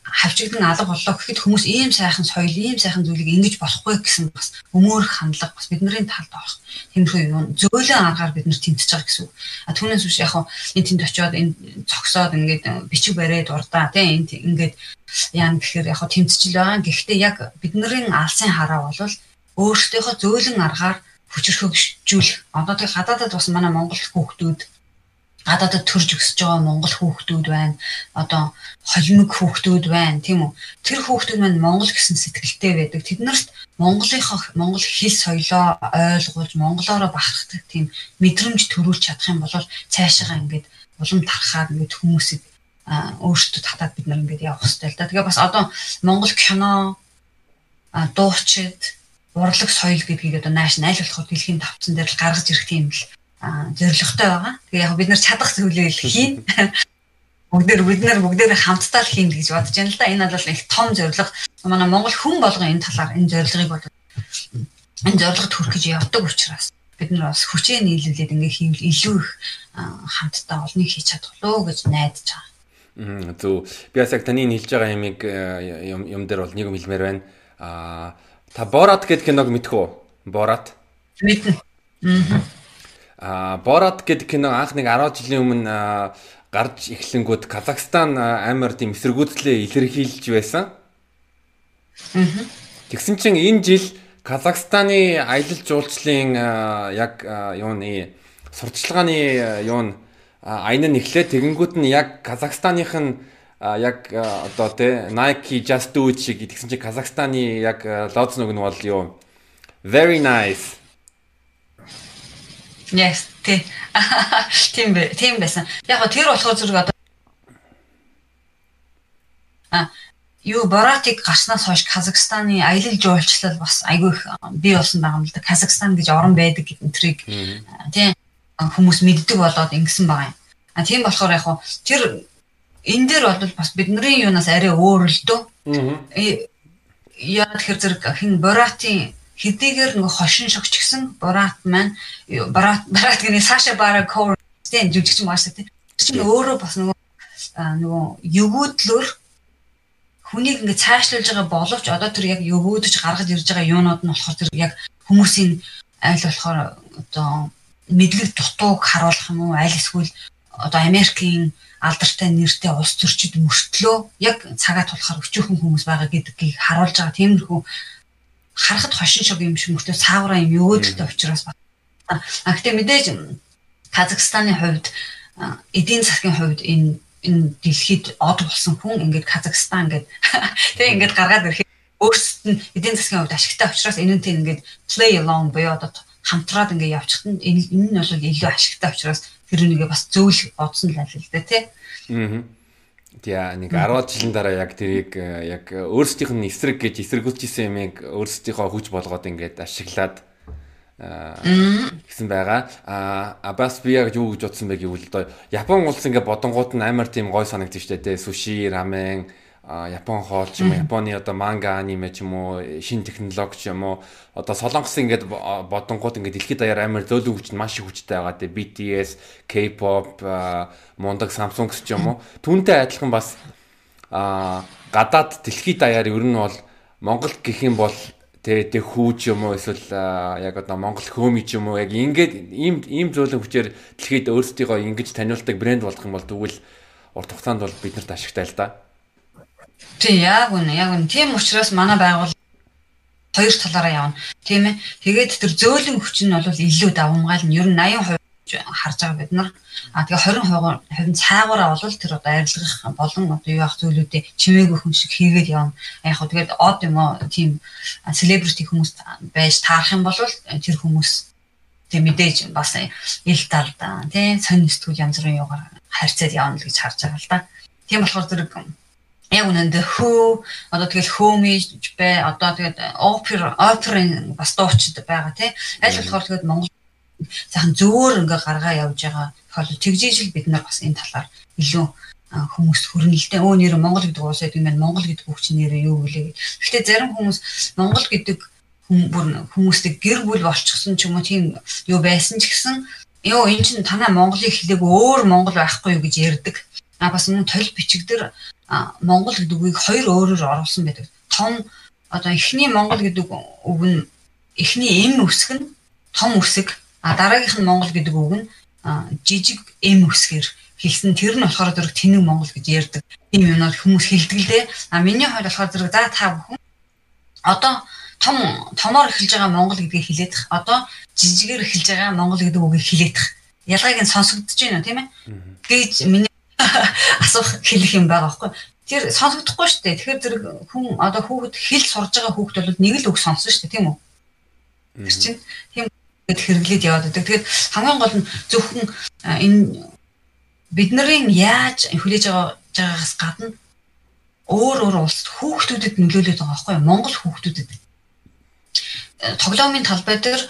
Speaker 2: хавчигдан алга боллоо гэхэд хүмүүс ийм сайхан соёл, ийм сайхан зүйлийг ингэж болохгүй гэсэн бас өмөөрөх хандлага бас бидний талд авах. Тэмхүү юм зөөлөн аргаар бид нар тэмтэж байгаа гэсэн үг. А түүнээс биш яг хаа энэ тэнд очиод энэ цогсоод ингээд бичиг бариад урдаа тийм энэ ингээд яа гэхээр яг хаа тэмцэж л байгаа. Гэхдээ яг бидний алсын хараа бол өөрсдийнхөө зөөлөн аргаар хүчрхэгжүүлэх. Одоо тэг гадаадад бас манай монгол хүүхдүүд гадаадд төрж өсөж байгаа монгол хүүхдүүд байна. Одоо холимог хүүхдүүд байна, тийм үү? Тэр хүүхдүүд маань монгол гэсэн сэтгэлтэй байдаг. Тэднэрт монголынхоо монгол хэл соёлоо ойлгуулж, монголоороо бахархдаг тийм мэдрэмж төрүүлж чадах юм бол цаашаа ингээд улам тархаад ингээд хүмүүсийг өөрсдөө татаад бид нар ингээд явах хэрэгтэй л да. Тэгээ бас одоо Монгол кино дуучид урлаг соёл гэдгийг одоо нааш найлуулахад дэлхийн тавцан дээр л гаргаж ирэх тийм л зорилготой байгаа. Тэгээ яг бид нар чадах зүйлээ л хийн. <laughs> Бүгдээр бид нар бүгдээр хамтдаа л хийн гэж бодож байна л да. Энэ бол их том зорилго. Манай Монгол хүн болгон энэ талаар энэ зорилгыг бол энэ зорилгод хүрэх гэж явдаг учраас бид нар бас хүчээ нийлүүлээд ингээ хийвэл илүү их хамтдаа олныг хийж чадах лөө гэж найдаж байгаа.
Speaker 1: Зөв. Би бас яг таны хэлж байгаа юм юм дээр бол нэг юм хэлмээр байна. Аа та Борат гэдэг киног мэдэх үү? Борат.
Speaker 2: Мэднэ.
Speaker 1: Аа Борат гэдэг кино анх нэг 10 жилийн өмнө гарч эхлэнгүүд Казахстан амар тийм эсэргүүцлээ илэрхийлж байсан. Тэгсэн чинь энэ жил Казахстаны аялал жуулчлалын яг юуны сурталчилгааны юун айн нь эхлээд тэгэнгүүт нь яг Казахстанных нь яг одоо тий Nike Just Do It шиг гэсэн чинь Казахстаны яг лоц нүг нь бол юу? Very nice
Speaker 2: Yes тий. <laughs> Тийм бэ. Тийм байсан. Яг го тэр болохоор зүрх одоо а юу Боратыг гарснаас хойш Казахстаны аялал жуулчлал бас айгүй их бий болсон байгаа юм л да. Казахстан гэж орн байдаг гэдэг энтрийг тийм хүмүүс мэддэг болоод ингэсэн байгаа юм. А тийм болохоор яг хуу тэр энэ дээр бол бас бидний юунаас арай өөр л дөө. Яа тэгэхээр зэрэг хин Боратын хэдийгээр нөгөө хошин шогч гисэн Борат маань Борат Борат гэнэ Саша Бара Кор тийм жүжигч маш тийм. Чи өөрөө бас нөгөө нөгөө өгөөдлөөр хүнийг ингээд цаашлуулж байгаа боловч одоо тэр яг өвөөдөж гаргаж ирж байгаа юунууд нь болохоор тэр яг хүмүүсийн аль болохоор одоо мэдлэг дутууг харуулах юм уу аль эсвэл одоо Америкийн алдартай нэртэй улс төрчид мөртлөө яг цагаа тулахаар өчөөхөн хүмүүс байгаа гэдгийг харуулж байгаа тиймэрхүү харахад хошин шог юм шиг мөртөө цаавраа юм өөдөлтэй учраас а гэхдээ мэдээж Казахстаны хувьд эдийн засгийн хувьд энэ энэ дэлхийд од болсон хүн ингээд Казахстан ингээд <laughs> тэг ингээд гаргаад ирэхэд өөрсдөд нь эдийн засгийн хувьд ашигтай учраас энэ нь тийм ингээд play along буюу одоо хамтраад ингээд явчихт нь энэ нь бол илүү ашигтай учраас тэр нэгээ бас зөвл бодсон л аль л дээ тий.
Speaker 1: Аа. Тэгээ нэг 10 жилийн дараа яг тэрийг э, яг өөрсдийнх нь эсрэг гэж эсэргүүцсэн юмыг өөрсдийнхөө хүч болгоод ингээд ашиглаад гэсэн байгаа. А бас би яг юу гэж бодсон бэ гэвэл одоо Япон улс ингээ бодонгууд нь амар тийм гой санагдчих штэ тэ суши, рамен, Япон хоол ч юм уу, Японы одоо манга, аниме ч юм уу, шин технологи ч юм уу, одоо Солонгос ингээд бодонгууд ингээд дэлхийд даяар амар зөөлөн хүч нь маш их хүчтэй байгаа. Тэ BTS, K-pop, мундаг Samsung ч юм уу. Түүнтэй адилхан бас а гадаад дэлхийд даяар ер нь бол Монгол гэх юм бол Тэ тэг хүүч юм уу эсвэл яг одоо Монгол хөөми ч юм уу яг ингээд ийм ийм зөөлөн хүчээр дэлхийд өөрсдийгөө ингэж таниулдаг брэнд болох юм бол тэгвэл урт хугацаанд бол биднэрт ашигтай л да.
Speaker 2: Тий яг үнэ яг үнэ. Тийм учраас манай байгуул хоёр талаараа явна. Тийм ээ. Тэгээд тэр зөөлөн хүч нь бол илүү давмгаал нь ер нь 80% харж байгаа бид нар. А тэгээ 20% хувийн цаагаараа бол тэр одоо арилгах болон одоо юу ах зүйлүүдээ чимээгүй хүн шиг хийгээд явна. Яг хөө тэгээд од юм уу тийм селебрити хүмүүс байж таарах юм бол тэр хүмүүс тэг мэдээж бас ил талдаа тий сонь сэтгүүл янз бүрийн юугаар харьцаад явна л гэж харж байгаа л да. Тийм болохоор зэрэг яг үнэндээ хөө одоо тэгэл хөөмиж бай одоо тэгээд опер оперын бас дуучид байгаа тий аль болохоор тэгээд Монгол сайхан зөөр ингээ гаргаа явж байгаа тохиолдол тэгжээж л бид нар бас энэ талаар илүү хүмүүс хөрнөлтэй өө нэр Монгол гэдэг уусаа гэдэг юм Монгол гэдэг чинь нэрээ юу гэлээ. Гэхдээ зарим хүмүүс Монгол гэдэг хүмүүстэй гэр бүл болчихсон ч юм уу тийм юу байсан ч гэсэн ёо эн чинь танаа Монголыг хэлээг өөр Монгол байхгүй юу гэж ярьдаг. А бас энэ толь бичиг дээр Монгол гэдэг үгийг хоёр өөрөөр оруулсан байдаг. Том одоо эхний Монгол гэдэг үг нь эхний эм үсэг нь том үсэг А дараагийнх нь Монгол гэдэг үг нь жижиг эм үсгээр хэлсэн тэр нь болохоор зэрэг тэнэг Монгол гэж ярьдаг. Тийм юмнууд хүмүүс хэлдэг л дээ. А миний хувьд болохоор зэрэг за та бүхэн одоо том томоор эхэлж байгаа Монгол гэдгийг хилээдэх. Одоо жижигээр эхэлж байгаа Монгол гэдэг үгийг хилээдэх. Ялгааг нь сонсогдож байна уу тийм ээ? гэж миний асуух хэлэх юм байгаа байхгүй. Тэр сонсогдохгүй шүү дээ. Тэгэхээр зэрэг хүн одоо хүүхэд хэл сурж байгаа хүүхэд бол нэг л үг сонсон шүү дээ тийм үү? Тэр чинь тийм гэд хэрэглээд яваад байдаг. Тэгэхээр хамгийн гол нь зөвхөн энэ бидний яаж хүлээж байгаа байгаагаас гадна өөр өөр улсад хүүхдүүдэд нөлөөлөд байгаа байхгүй юу? Монгол хүүхдүүдэд. Э, тоглоомын талбай дээр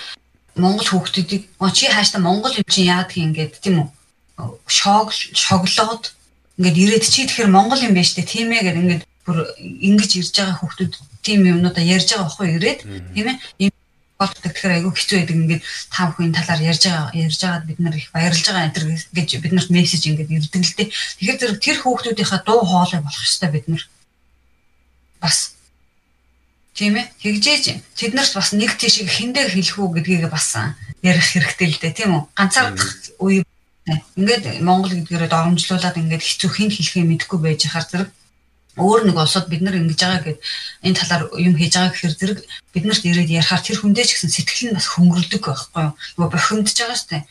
Speaker 2: Монгол хүүхдүүдийг чи хаашаа Монгол юм чи яадаг юм гээд тийм үү? Шог шоглоод ингээд ирээд чи тэгэхээр Монгол юм байна штэ тийм ээ гэдэг ингээд бүр ингэж ирж байгаа хүүхдүүд тийм юмнуудаа ярьж байгаа байхгүй ирээд тийм ээ болдог тэгэхээр айгүй хэцүү байдаг ингээд та бүхэн талаар ярьж байгаа ярьж байгаад бид нар их баярлж байгаа энэ гэж бид нарт мессеж ингээд ирдэг л дээ. Тэгэхээр зэрэг тэр хүүхдүүдийнхаа дуу хоолой болох ёстой бид нар. Бас. Тийм ээ тэгжээж тэд нарт бас нэг тийшээ хиндэ хэлэх үү гэдгийг бас ярих хэрэгтэй л дээ тийм үү? Ганцаардах үе ингээд Монгол гэдгээрээ доромжлуулаад ингээд хэцүү хин хэлхээ мэдэхгүй байж хахаар зэрэг өөр нэг улсууд бид нар ингэж байгаа гэд энэ талаар юм хийж байгаа гэхээр зэрэг бид нарт ирээд ярихаар тэр хүндээ ч гэсэн сэтгэл нь бас хөнгөрдөг байхгүй юу. Нөгөө бохимдж байгаа штэ.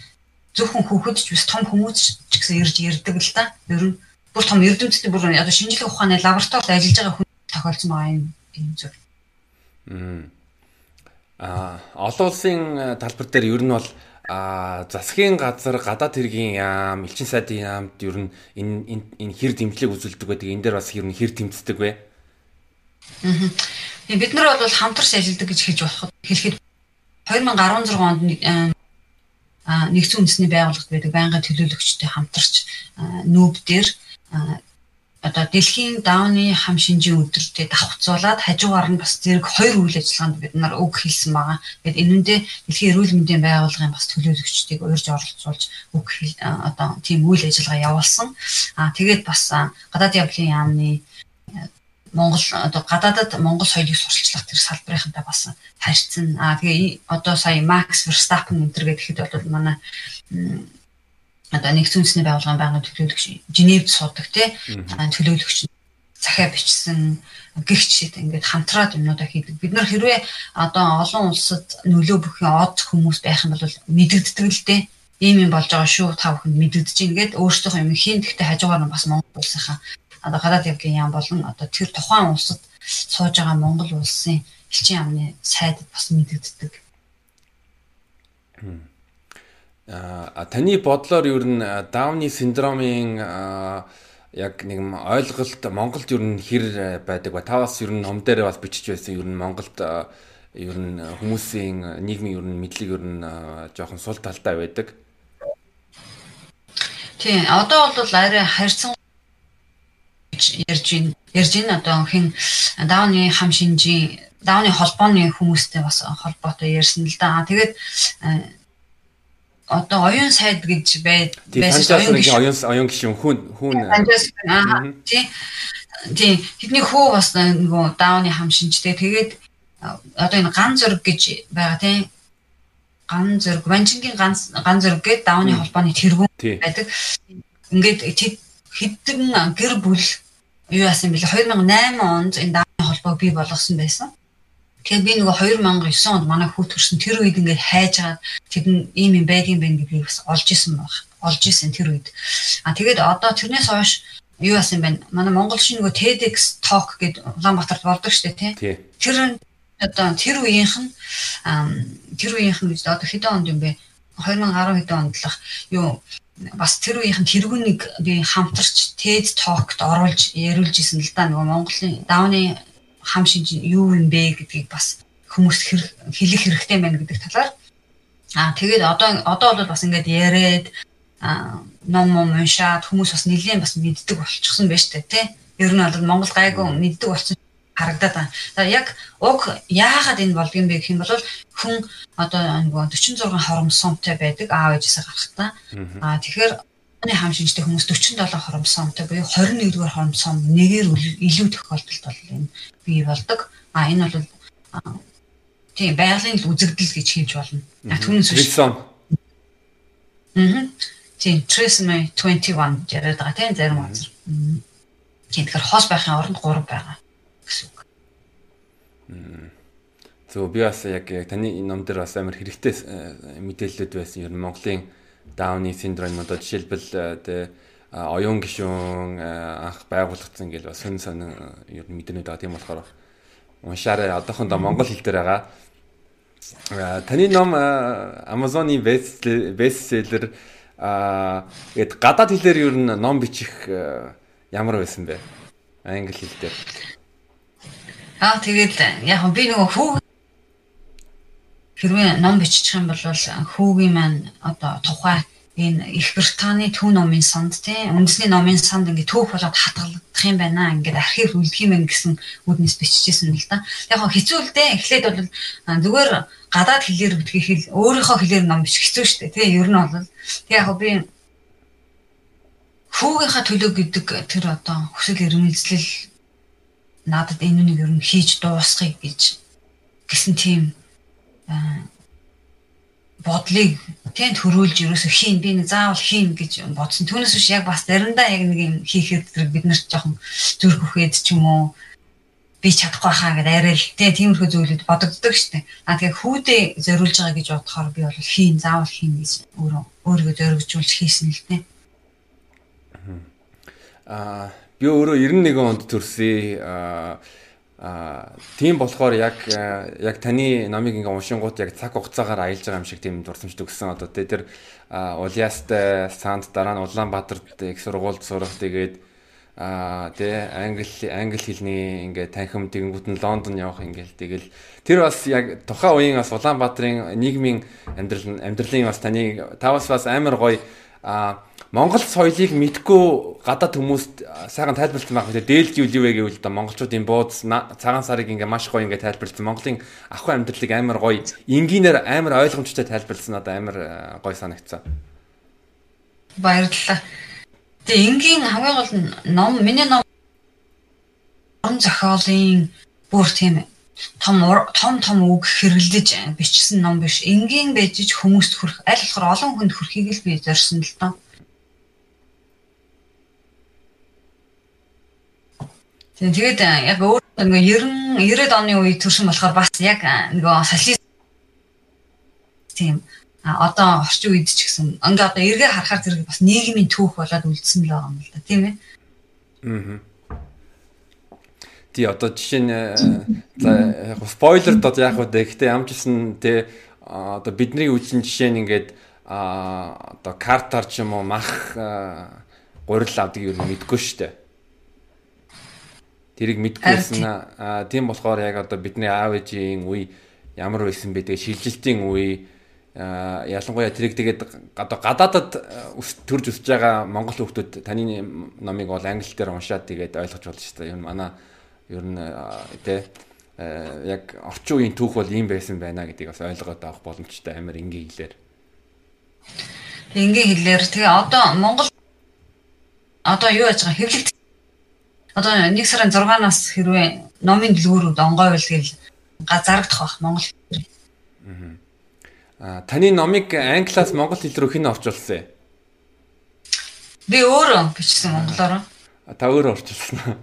Speaker 2: Зөвхөн хүүхэд ч бас том хүмүүс ч гэсэн ирж ярддаг л та. Ер нь бүр том эрдэмтдийн бүр одоо шинжлэх ухааны лабораторид ажиллаж байгаа хүн тохиолдсон байгаа юм юм зүйл.
Speaker 1: Аа олон улсын э, талбар дээр ер нь бол а засгийн газар гадаад хэргийн яам элчин сайдын яамд ер нь энэ энэ хэр дэмжлэг үзүүлдэг байдаг энэ дээр бас ер нь хэр тэмцдэг вэ?
Speaker 2: Аа. Бид нар бол хамтарч ажилладаг гэж хэлж болох хэлэхэд 2016 онд а нэгдсэн үндэсний байгууллагт байдаг байнгын төлөөлөгчтэй хамтарч нүүб дээр одоо дэлхийн даавны хам шинжийн өдөртөд давхцуулаад хажуугаар нь бас зэрэг хоёр үйл ажиллагаанд бид нар үг хэлсэн байгаа. Тэгээд энэндээ дэлхийн эрүүл мэндийн байгууллагын бас төлөөлөгчдийг урьж оролцуулж үг одоо тийм үйл ажиллагаа явуулсан. Аа тэгээд бас гадаад явдлын яамны Монгол одоо гадаадад Монгол соёлыг сурталчлах тэр салбарынхантай бас харьцсан. Аа тэгээ одоо сая Max Verstappen энэ төр гэхэд бол манай одоо нэгдсэн үндэсний байгууллагын байнгын төлөөлөгч Женевд суудаг тий төлөөлөгч захиа бичсэн гихч ингээд хамтраад юмнуудаа хийдэг. Бид нар хэрвээ одоо олон улсад нөлөө бүхэн од хүмүүс байх юм бол мэдэгддэг л дээ. Ийм юм болж байгаа шүү та бүхэнд мэдэгдэж гэд өөрсдийнхөө юм хийн гэхдээ хажуугаар нь бас Монгол улсынхаа одоо гадаад явдлын яам болон одоо тэр тухайн улсад сууж байгаа Монгол улсын элчин яамны сайдд бас мэдэгддэг.
Speaker 1: А таны бодлоор ер нь Дауны синдромын яг нэг ойлголт Монголд ер нь хэр байдаг ба та бас ер нь ном дээр бас бичиж байсан ер нь Монголд ер нь хүмүүсийн нийгмийн ер нь мэдлэг ер нь жоохон сул талтай байдаг.
Speaker 2: Тийм одоо бол арай харьцан ярьж байна. Ярьж байна одоо хин Дауны хам шинжийн Дауны холбооны хүмүүстэй бас холбоотой ярьсан л да. Тэгээд одоо оюун сайд гэж
Speaker 1: байсан оюун оюун гишүүн хүн хүн
Speaker 2: аа тий. Тий тэдний хүү бас нөгөө даавны хам шинжтэй тэгээд одоо энэ ган зөрг гэж байгаа тий. Ган зөрг ванчингийн ган ган зөрг гэдэг даавны холбооны тэргүүн байдаг. Ингээд хэдэн гэр бүл юу яасан бэлээ 2008 онд энэ даавны холбоог бий болгосон байсан Тэгэхээр би нөгөө 2009 онд манай хүү төрсөн тэр үед ингээд хайж агаад тэд нь ийм юм байдгийн байх гэдгийг бас олж исэн баг. Олж исэн тэр үед. А тэгээд одоо тэрнээс хойш юу яасан бэ? Манай Монгол шиг нөгөө TEDx Talk гэдэг Улаанбаатарт болдог дээ, тий. Тэр одоо тэр үеийнх нь тэр үеийнх нь гэж одоо хэдэн онд юм бэ? 2010 хэдэн онд л юу бас тэр үеийнх нь тэргүүнийг би хамтарч TED Talk-т оруулж яриулж исэн л да нөгөө Монголын давны хам шинж юу юм бэ гэдгийг бас хүмүүст хэлэх хэрэгтэй байна гэдэг талаар аа тэгээд одоо одоо бол бас ингээд яриад ном ном уншаад хүмүүс бас нэлээд бас мэддэг болчихсон байж тээ тий ер нь бол Монгол гайгүй мэддэг болсон харагдаад байна. За яг уг яагаад энэ болдгийм бэ гэх юм бол хүн одоо нөгөө 46 хоромсомтой байдаг аав ээжээсээ гарахтаа. Аа тэгэхээр Хам шинжтэй хүмүүс 47 хоромсоомтой буюу 21-р хоромсоом нэгээр илүү тохиолдолд бол энэ бий болдог. А энэ бол тийм байгалийн үзэгдэл гэж хэлж болно.
Speaker 1: Түүнээс
Speaker 2: трисом. Мм. Тийм trisomy 21 яриад байгаа тийм зарим газар. Тийм тэгэхээр хос байхын оронд 3 байгаа гэсэн үг.
Speaker 1: Зөв би бас яг таны энэ ном дээр бас амар хэрэгтэй э, мэдээлэлүүд байсан. Ер нь Монголын Дауны синдром одоо жишээлбэл э, тэ оюун гишүүн э, анх байгуулагдсан гэж бас хэн сон ер нь мэдэнэ байгаа тийм болохоор уншаарай одоохондоо монгол хэл дээр байгаа. Таны ном Amazon-ы best bestseller а гээд гадаад хэлээр ер нь ном бичих ямар байсан бэ? Англи хэл дээр.
Speaker 2: Аа тэгээд яг би нөгөө хүү хэрвээ ном бичих юм бол хүүгийн маань одоо тухай энэ Их Британий төв номын санд тийм үндэсний номын санд ингээд төв болоод хатгалдах юм байна ингээд архив үлдэх юм гэсэн үднэс биччихсэн л да. Яг хоо хэцүү л дээ. Эхлээд бол зүгээр гадаад хэлээр битгий хэл өөрийнхөө хэлээр ном бичих хэцүү шүү дээ. Тийм ер нь бол тэг яг би хүүгийнхаа төлөө гэдэг тэр одоо хүсэл эрмэлзлэл надад энэ үнийг ер нь хийж дуусгахыг гэж гэсэн тийм бодлыг тэнд хөрүүлж ерөөсө хийн би нэг заавал хийн гэж бодсон. Түүнээс биш яг бас заримдаа яг нэг юм хийхэд бид нарт жоохон зүрх өгөөд ч юм уу би чадахгүй хаа гэдэг арай л тий тиймэрхүү зүйлүүд бодогддог штеп. А тэгээ хүүдээ зориулж байгаа гэж бодохоор би бол хийн заавал хийн гэж өөрөө өөрийгөө зоригжуулж хийсэн л дээ.
Speaker 1: Аа би өөрөө 91 онд төрсөн аа Аа тийм болохоор яг яг таны номыг ингээ уншингууд яг цаг хугацаагаар аялж байгаа юм шиг тийм дурсамж төгссөн одоо. Тэр Улиастай Санд дараа нь Улаанбаатарт их сургуульд сурах тэгээд аа тэ англи англи хэлний ингээ танхим тэгэнгүүт нь Лондон явах ингээл тэгэл. Тэр бас яг тухайн үеийн бас Улаанбаатарын нийгмийн амьдрал амьдралын бас таны тавас бас амар гоё а Монгол соёлыг мэдгүй гадаад хүмүүст сайхан тайлбарлсан байх үү дээлж юу вэ гэвэл одоо монголчуудын бууз цагаан сарыг ингээ маш гоё ингээ тайлбарлсан Монголын ахуй амьдралыг амар гоё энгийнээр амар ойлгомжтой тайлбарлсан одоо амар гоё санагдсан.
Speaker 2: Баярлалаа. Тэгээ энгийн хамгийн гол нь ном миний ном ном зохиолын бүр тийм том том том үг хэрэглэж бичсэн ном биш. Энгийн байж хүмүүст хүрэх аль болохоор олон хүнд хүрэхийг л би зорьсон л доо. Тэгээд яг өөр нэг 90 90-ад оны үед төрсөн болохоор бас яг нөгөө социалист тийм одоо орчин үед ч гэсэн ингээ одоо эргээ харахаар зэрэг бас нийгмийн түүх болоод үлдсэн л байгаа юм л да тийм ээ. Аа.
Speaker 1: Тий одоо жишээ нь за яг спойлер дод яг үү гэхдээ ямжсэн те одоо бидний үсэн жишээ нь ингээд а одоо картаар ч юм уу мах гурил авдаг юм мэдгүй штэ. Тэрийг мэдгүйсэн аа тийм болохоор яг одоо бидний аав ээжийн үе ямар байсан бэ тэгээ шилжилтийн үе ялангуяа тэрийг тэгээд одоо гадаадад төрж өсөж байгаа монгол хүмүүс таны номыг бол англи дээр уншаад тэгээд ойлгож болно шүү дээ. Юу манай ер нь тэ яг орчин үеийн түүх бол ийм байсан байна гэдгийг бас ойлгоод авах боломжтой амар энгийн хэлээр.
Speaker 2: Энгийн хэлээр тэгээ одоо Монгол одоо юу яаж байгаа хэвлэлт одоо нэг сарын 6-наас хэрвээ номын дэлгүүрүүд онгойвол тэгэл зарагдах бах Монгол.
Speaker 1: Аа таны номыг англиас монгол хэл рүү хэн орчуулсан юм?
Speaker 2: Би өөрөө бичсэн монголоор.
Speaker 1: Та өөрөө орчуулсан уу?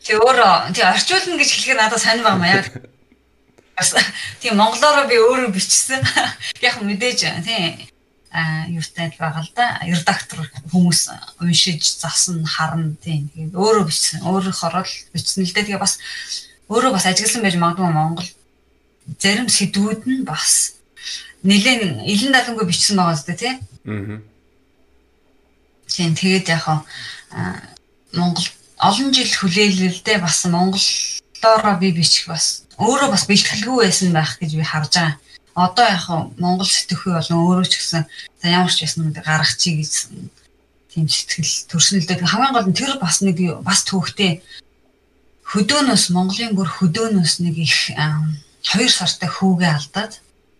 Speaker 2: Тэг өөрөө тий орчуулна гэж хэлэхээр надад сонир байна маяг. <laughs> Тийм монголоор би өөрөө бичсэн. <laughs> Яг мэдээж тий юутай байгаа л да. Редактор хүмүүс уншиж засна харна тийм. Тэгээд өөрөө бичсэн. Өөрөөхөө л бичсэн л дээ. Тэгээ бас өөрөө бас ажигласан байж магадгүй Монгол зарим сэдвүүд нь бас нэлээд илэн далангүй бичсэн байгаа зү тий. Аа. Тийм тэгээд яг Монгол олон жил хүлээлэлдээ бас монголоор би бичих бас өөрөө бас бэлтгэлгүй байсан байх гэж би харж байгаа одоо яг Монгол сэтгхүй болон өөрөө ч гэсэн за ямар ч байсан гаргах чи гэж тийм сэтгэл дээ. Хамгийн гол нь тэр бас нэг бас төвхтэй хөдөөнөөс Монголын бүр хөдөөнөөс нэг их 2 сартай хүүгээ алдаад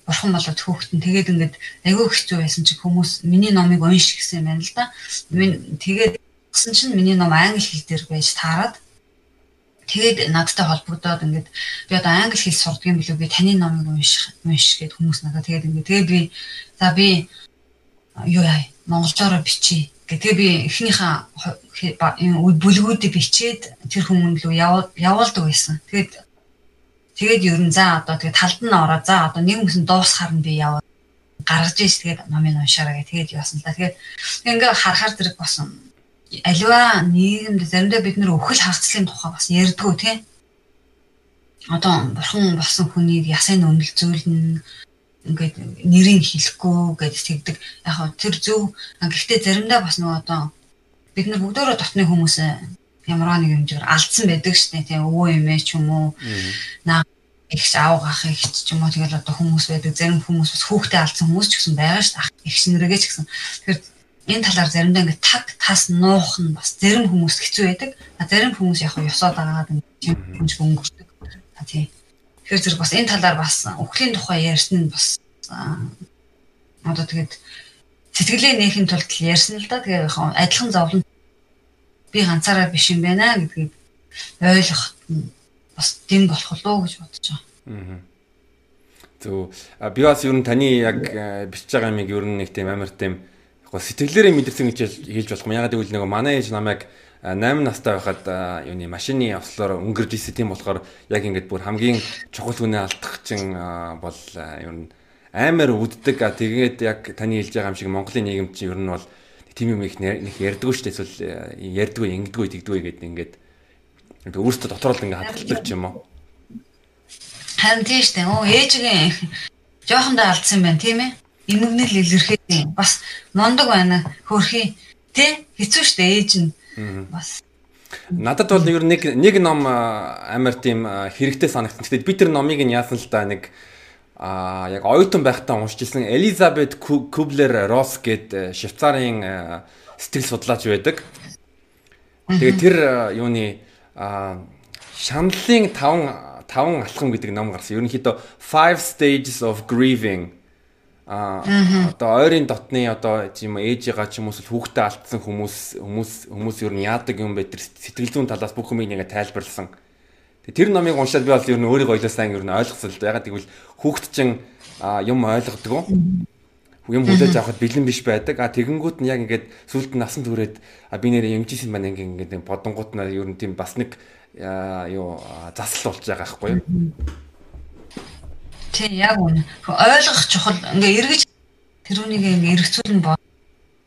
Speaker 2: бурхан болоод нь тэгээд ингээд айгүй хэцүү байсан чи хүмүүс миний номыг унш гэсэн юм байна л да. Тэгээд гэсэн чинь миний ном англи хэл дээр байж таарад Тэгээд надтай холбогдоод ингээд би одоо англи хэл сурдаг юм билүү би таны номыг унших унших гэд хүмүүс надад тэгээд ингээд тэгээ би за би юу яа монголчоор бичиж тэгээ би эхнийхээ бүлгүүдийг бичээд тэр хүмүүнд лөө явуулдаг байсан. Тэгээд тэгээд ер нь за одоо тэгээд талд нь ороо за одоо нэг юмсэн дуусахаар нь би яваа гаргаж ийс тэгээд номыг уншаараа гэх тэгээд яасан л да. Тэгээд ингээ харахаар зэрэг босон аливаа нийгэмд заримдаа бид нэр өхөл хагацлын тухай бас ярьдгүү тий. Одоо бурхан болсон хүнийг ясын өнөл зөөлнө ингээд нэрийг хэлэхгүй гэж тэгдэг. Яг хөө тэр зөв. Гэхдээ заримдаа бас нөгөө одоо бид нар бүгдөө дотны хүмүүс ямар нэг хэмжээр алдсан байдаг дээ. Тийм өвөө эмээ ч юм уу. Наа ихч аав гах ихч ч юм уу тэгэл одоо хүмүүс байдаг. Зарим хүмүүс бас хүүхдээ алдсан хүмүүс ч гэсэн байгаа шүү дээ. Ихч нэргээ ч гэсэн. Тэгэхээр энэ талаар заримдаа ингээд таг тас нуух нь бас зарим хүмүүс хэцүү байдаг. А зарим хүмүүс яг ёсоод агаад хүнж өнгөрдөг. А тий. Тэгэхээр зэрэг бас энэ талаар бас өхлийн тухай ярьсан нь бас одоо тэгээд сэтгэлээ нээхин тулд ярьсан л да. Тэгээ адилхан зовлон би ганцаараа биш юм байна гэдгийг ойлгох бас дэм болох лөө гэж бодож байгаа. Аа.
Speaker 1: Зөв. Би бас ер нь таны яг бичиж байгаа юмыг ер нь нэг тийм амар тийм сэтгэлээрээ мэдэрсэн гэж хэлж болох юм. Ягаад гэвэл нэг манай ээж намайг 8 настай байхад юуны машины ослоор өнгөрж ирсэн тийм болохоор яг ингээд бүр хамгийн чухал хүнээ алдах чинь бол ер нь амар үддэг. Тэгээд яг таны хэлж байгаа юм шиг Монголын нийгэм чинь ер нь бол тийм юм их нэг ярьдгүй шүү дээ. Эсвэл ярьдгүй, ингэдгүй, тэгдгүй гэдэг ингээд өөрөөсөө дотор л ингээд хадгалдаг юм уу.
Speaker 2: Харин тийм шүү дээ. Оо ээжгийн <laughs> жоохондоо алдсан байна, тийм ээ. Имэгнэл илэрхээд бас нондог байна. Хөрхий тий хэцүү дээ ээж нь. Бас
Speaker 1: Надад бол ер нэг нэг ном амар тийм хэрэгтэй санагдсан. Гэхдээ би тэр номыг нь яасан л да нэг а яг оюутан байхдаа уншижсэн Элизабет Кублер Росс гээд э, Швейцарын сэтгэл судлаач байдаг. Тэгээд тэр юуны шаналлын 5 5 алхам гэдэг ном гарсан. Ерөнхийдөө Five Stages of Grieving а одоо ойрын дотны одоо тийм ээжигаа ч юм уу хүүхдээ алдсан хүмүүс хүмүүс хүмүүс ер нь яадаг юм бэ тэр сэтгэл зүйн талаас бүх юмыг ингээ тайлбарлсан. Тэр номыг уншаад би бол ер нь өөрийгөө ойлосаа ер нь ойлгосон л. Ягаад гэвэл хүүхэд чинь юм ойлгодог. Юм хүлээж авахд бэлэн биш байдаг. А тэгэнгүүт нь яг ингээд сүлд насан түрээд би нэрээ юмжсэн байна ингээд ингээд бодонгууд нь ер нь тийм бас нэг юу засал болж байгаа байхгүй юу?
Speaker 2: Тий яг үнэ. Ойлгох чухал ингээ эргэж тэрүүнийг ингээ эргцүүлэн бод.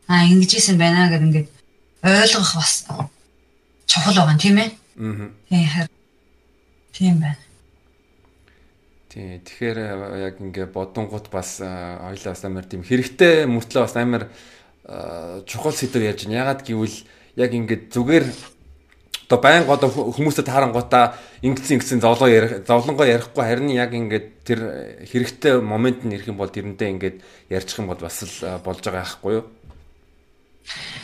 Speaker 2: Аа ингэжсэн байна гэдэг ингээд ойлгох бас чухал байгаа тийм ээ. Аа. Тий Тийм байна.
Speaker 1: Тий. Тэгэхээр э, яг ингээ бодонгууд бас ойлоос амар тийм хэрэгтэй мөртлөө бас амар чухал сэдв ярьж байна. Ягаад гэвэл яг ингээд зүгээр одоо байнга одоо хүмүүстэй таарангуудаа ингэсэн ингэсэн зовлоо ярих зовлонгоо ярихгүй харин яг ингээд тэр хэрэгтэй момент нь ирэх юм бол тэрэндээ ингээд ярьчих юм бол бас л болж байгаа байхгүй юу?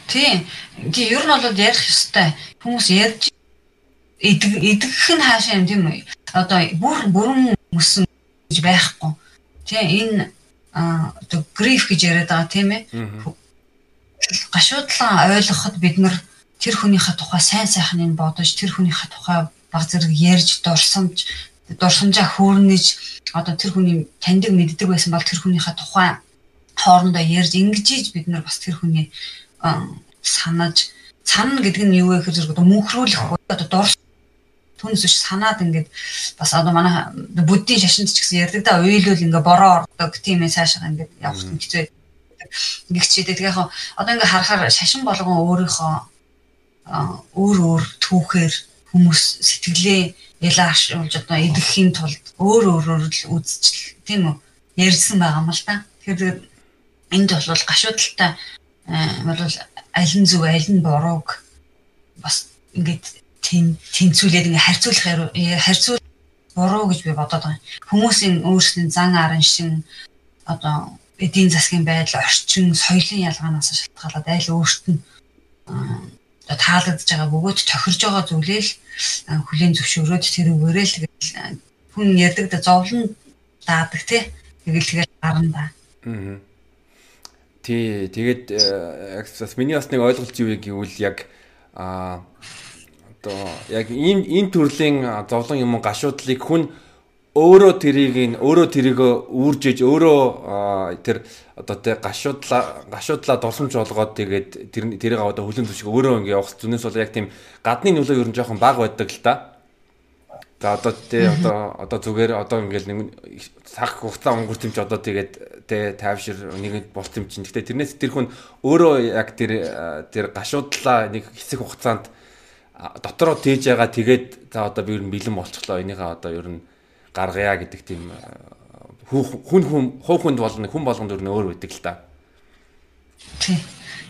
Speaker 2: Тийм. Тий, ер нь бол ярих ёстой. Хүмүүс ярьж идэг идэгх нь хаашаа юм тийм үү? Одоо бүр бүрэн мөсөн гэж байхгүй. Тийм энэ одоо гриф гэж яриад байгаа тийм ээ. Гашуудлаа ойлгоход бид нар тэр хүнийхээ тухай сайн сайхныг бодож тэр хүнийхээ тухай баг зэрэг ярьж дурсамж дурсамжаа хөөрнөж одоо тэр хүний таньдаг мэддэг байсан бол тэр хүнийхээ тухай хоорондоо ярьж ингэж бид нар бас тэр хүний санаж цана гэдэг нь юу вэ гэхээр зэрэг мөнхрүүлэх одоо дурс түүнээс биш санаад ингээд бас одоо манай буддийн шашинд ч гэсэн ярьдаг да уйлвал ингээ бороо ордог тийм ээ цаашаа ингээд явах нь хэцүү ингэчихдээ тэгээ яг одоо ингээ харахаар шашин болгон өөрийнхөө өөр өөр түүхээр хүмүүс сэтгэлээ ялаашуулж одоо идэхийн тулд өөр өөрөөр л үзчихл тийм үү ярьсан байгаа юм л да. Тэгэхээр энд бол гашуудалтай бол аль нь зөв аль нь бурууг бас ингээд тэнцүүлээд ингээ харьцуулах харьцуул буруу гэж би бодоод байгаа. Хүмүүсийн өөрсдийн зан арын шин одоо эдийн засгийн байдал, орчин, соёлын ялгаанаас шалтгаалаад айл өөрт нь таалагдж байгаа бөгөөд тохирж байгаа зүйлээ л хүлийн зөвшөөрөөд тэр үгээрээ л тэгэл хүн ярьдаг да зовлон даадаг тий. Тэгэл тэгэл гарна да. Аа.
Speaker 1: Тий, тэгээд яг миний бас нэг ойлголт юу гэвэл яг аа одоо яг энэ энэ төрлийн зовлон юм гашуудлыг хүн өөрөө тэрийг нь өөрөө тэрийг үүрж иж өөрөө тэр одоо тэг гашуудлаа гашуудлаа дурсамж болгоод тэгээд тэр тэрийг одоо хөлөн төшиг өөрөө ингэ явах зүнээс бол яг тийм гадны нөлөө ер нь жоохон бага байдаг л та. За одоо тий одоо одоо зүгээр одоо ингээл нэг цаг хугацаа өнгөрт юм чи одоо тэгээд тий тайвшир нэг болт юм чинь. Гэтэ тэрнээс тэр хүн өөрөө яг тэр тэр гашуудлаа нэг хэсэг хугацаанд дотороо тээж байгаа тэгээд за одоо би ер нь бэлэн болчихлоо энийхээ одоо ер нь гаргая гэдэг тийм хүн хүн хуу хүнд болно хүн болгонд өөр өөр үүдэг л та.
Speaker 2: Тий.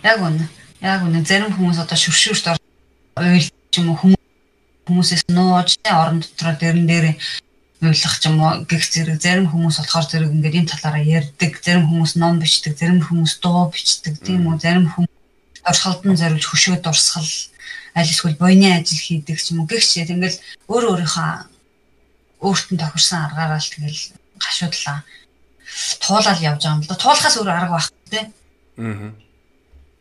Speaker 2: Яг үнэ. Яг үнэ. Зарим хүмүүс одоо шүршүүрт уйл ч юм уу хүмүүсээс нууж орон дотроо дэрэн дээр уйлах ч юм уу гих зэрэг. Зарим хүмүүс болохоор зэрэг ингээд энэ талаараа ярьдаг. Зарим хүмүүс ном бичдэг. Зарим хүмүүс дуу бичдэг. Тийм үү? Зарим хүмүүс орхолдон зориулж хөшөө дурсгал аль эсвэл буйны ажил хийдэг ч юм уу гэх шиг ингээл өөр өөрийнхөө өөртөө тохирсон аргаараа л тэгэл гашуудлаа туулаад явж байгаа юм л да туулахаас өөр арга байх тий. Аа.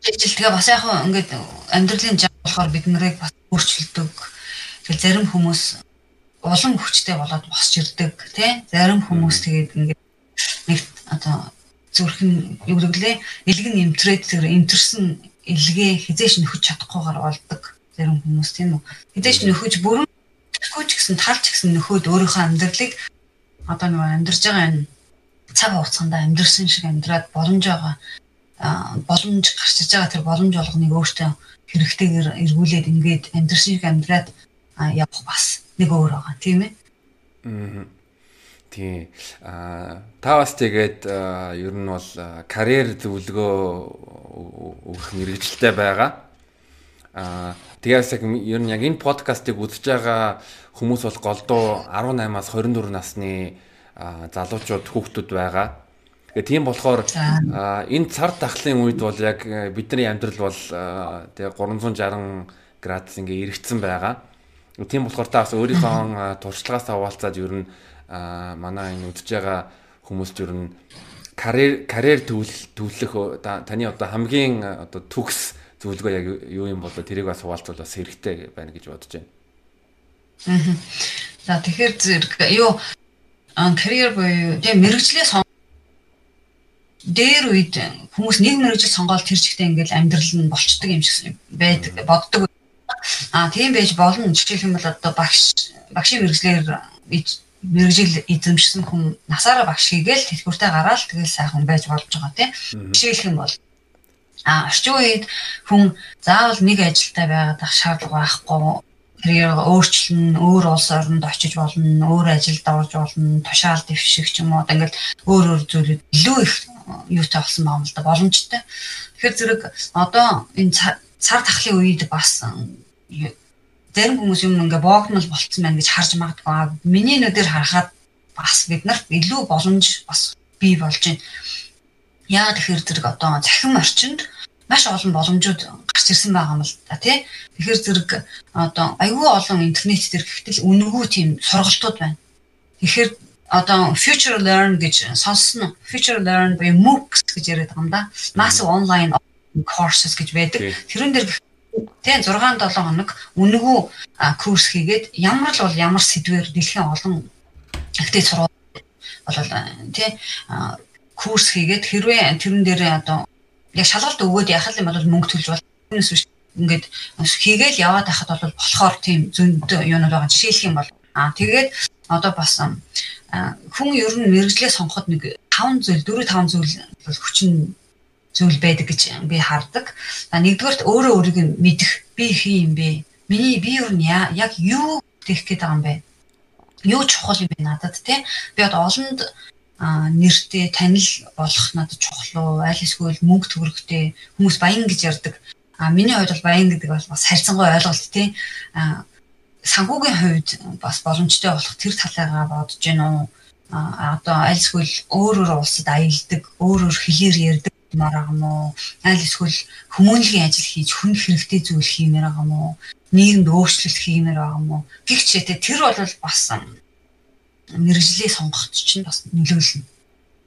Speaker 2: Жижиг тэгээ бас яг ингээд амьдралын жаа болохоор бид нарыг бас өөрчилдөг. Тэгэл зарим хүмүүс улам хүчтэй болоод босч ирдэг тий. Зарим хүмүүс тэгээд ингээд нэг одоо зүрхэн гэвэл илгэн имтрээд тэр имтерсэн илгээ хизээш нөхөж чадахгүйгээр болдог зарим хүмүүс тийм үү. Хизээш нөхөж бүрэн тэгэхгүй ч гэсэн талч гэсэн нөхөд өөрийнхөө амьдралыг одоо нөгөө амьдарч байгаа энэ цаг хугацаанд амьдрсан шиг амьдраад боломж байгаа боломж гарч иж байгаа тэр боломж болгоныг өөртөө хэрэгтэйгээр эргүүлээд ингээд амьдрсан шиг амьдраад явах бас нэг өөр байгаа тийм ээ. Аа.
Speaker 1: Тийм. Аа та бас тэгээд ер нь бол карьер зөвлөгөө өгөх мэрэгчлээ байгаа. Аа тэгээс яг ер нь яг энэ подкастыг үзэж байгаа хүмүүс бол голдуу 18-аас 24 насны залуучууд хүүхдүүд байгаа. Тэгээ тийм болохоор энэ цар тахлын үед бол яг бидний амьдрал бол тэгээ 360 градус ингээ эргэцсэн байгаа. Тийм болохоор та бас өөрийнхөө <coughs> туршлагаас хаваалцаад ер нь манай энэ үдж байгаа хүмүүст ер нь карьер карьер төвлөх таны одоо хамгийн одоо төгс зөвлөгөө яг юу юм бол тэрийг бас хуваалцвал бас хэрэгтэй байна гэж бодож байна.
Speaker 2: Аа. За тэгэхээр зэрэг юу карьер буюу тийм мэрэгжлээ сон дээр үед хүмүүс нэг мэрэгжил сонгоод тэр чигтээ ингээл амьдрал нь болчдөг юм шиг байдаг боддог. Аа тийм байж болно. Жишээлх юм бол одоо багш багшийн мэрэгжлэр мэрэгжил эзэмшсэн хүн насаараа багш хийгээл тэтгүүртэй гараад тэгэл сайхан байж болж байгаа тийм. Жишээлх юм бол А орчин үед хүн заавал нэг ажилтай байгаад ах шаардлага байхгүй тэрийг өөрчлөн өөр улс оронд очиж болно, өөр ажилд орж болно, тушаал дэвших ч юм уу ингээд өөр өөр зүйлүүд илүү их юутай болсон юм л да боломжтой. Тэгэхээр зэрэг одоо энэ цар тахлын үед бас зарим хүмүүс юм ингээ боогнол болцсон байна гэж харж магадгүй. Миний нүдээр харахад бас бид нарт илүү боломж бас бий болж байна. Яа тэгэхээр зэрэг одоо захим орчинд маш олон боломжууд гарч ирсэн байгаа юм л да тий. Тэгэхээр зэрэг одоо аюул олон интернет дээр гэхтэл үнэгүй тийм сургалтууд байна. Тэгэхээр одоо future learn гэж сонссон. Future learn буюу MOOCs гэж яриад байгаа юм да. Massive online courses гэж байдаг. Тэрэн дээр тий 6 7 хоног үнэгүй курс хийгээд ямар л бол ямар сэдвэр дэлхийн олон ихтэй сургууль болол тий курс хийгээд хэрвээ тэрэн дээр одоо яг шалгалт өгөөд яхах юм бол мөнгө төлж бол түүнээс биш ингээд хийгээл яваад байхад бол болохоор тийм зөнд юунууд байгаа жишээлх юм бол аа тэгээд одоо бас хүн ер нь мэрэгжлээ сонгоход нэг 5 зүйл 4 5 зүйл бол хүчин зүйл байдаг гэж би хардаг. За нэгдүгээрт өөрөө өөрийг мэдэх би хий юм бэ? Миний би ер нь яг юу гэх гээд байгаа юм бэ? Юу чухал юм бэ надад те? Би одоо олонд нэртэй танил болох надад чухал уу аль эсвэл мөнгө төгрөгтэй хүмүүс баян гэж ярьдаг. А миний хувьд бол баян гэдэг бол бас харьцангуй ойлголт тий. А санхүүгийн хувьд бас боломжтой болох тэр талаагаа бодож гин үү. А одоо аль эсвэл өөр өөр улсад аялдаг, өөр өөр хэлээр ярьдаг маар байгаа мó. Аль эсвэл хүмүүнлэгийн ажил хийж хүн хэрэгтэй зүйл хиймээр байгаа мó. Нийгэмд өөрчлөлт хиймээр байгаа мó. Гэхдээ тэр бол бас мэрэгжлээ сонгоход чинь бас нөлөөлнө.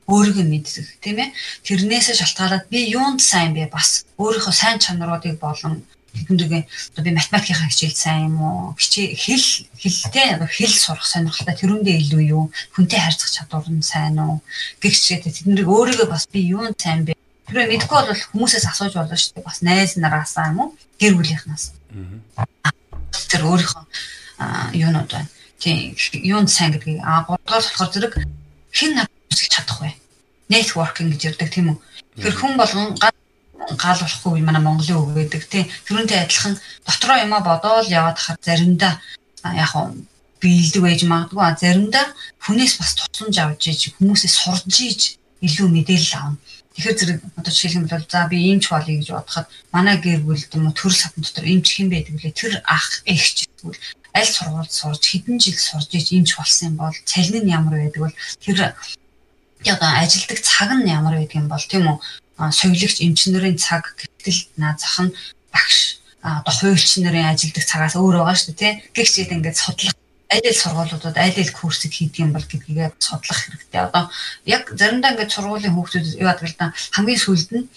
Speaker 2: Өөрийгөө мэддэг тийм ээ. Тэрнээсээ шалтгаалаад би юунд сайн бэ бас өөрийнхөө сайн чанаруудыг болон тэднийг одоо би математикийн хичээл сайн юм уу? Хичээл хэл хэлтэй хэл сурах сонирхолтой тэрүүндээ илүү юу? Хүнтэй харьцах чадвар нь сайн уу? Гэх чигээр тэднийг өөрийгөө бас би юунд сайн бэ? Тэр мэдгүй бол хүмүүсээс асууж болно шүү дээ. Бас найз нараасаа юм уу? Гэр бүлийнхнаас. Тэр өөрийнхөө юунууд байна тийм юунд сайн гэдгийг а гуравдугаар болохоор зэрэг хэн нар үсгэж чадах вэ? Networking гэж ярьдаг тийм үү? Тэр хүн болгон гал болохгүй манай Монголын үг гэдэг тийм тэрүүнтэй адилхан дотроо юмаа бодоол яваад хахад заримдаа яг нь биелдэг байж магадгүй а заримдаа хүнээс бас тусламж авч иж хүмүүсээс сурж иж илүү мэдээлэл авна. Тэгэхээр зэрэг одоо жишээлх юм бол за би иймч болъё гэж бодоход манай гэр бүл юм уу төрөл садан дотор иймч хэн байдаг вүлээ тэр ах эгч тэгвэл аль сургуульд сурж хэдэн жил сурж иймч болсон юм бол цалин нь ямар байдаг бол тэр одоо ажилдаг цаг нь ямар байдаг юм бол тийм үү соёлогч эмчнэрийн цаг гэтэл наа зах нь багш одоо хуульч нарын ажилдаг цагаас өөр байгаа шүү дээ тий. Гэхдээ ингээд судлах аль аль сургуулиудад аль аль курсыг хийдэг юм бол гэдгийг судлах хэрэгтэй. Одоо яг заримдаа ингээд сургуулийн хүүхдүүд юу яадаг л да хамгийн сүүлд нь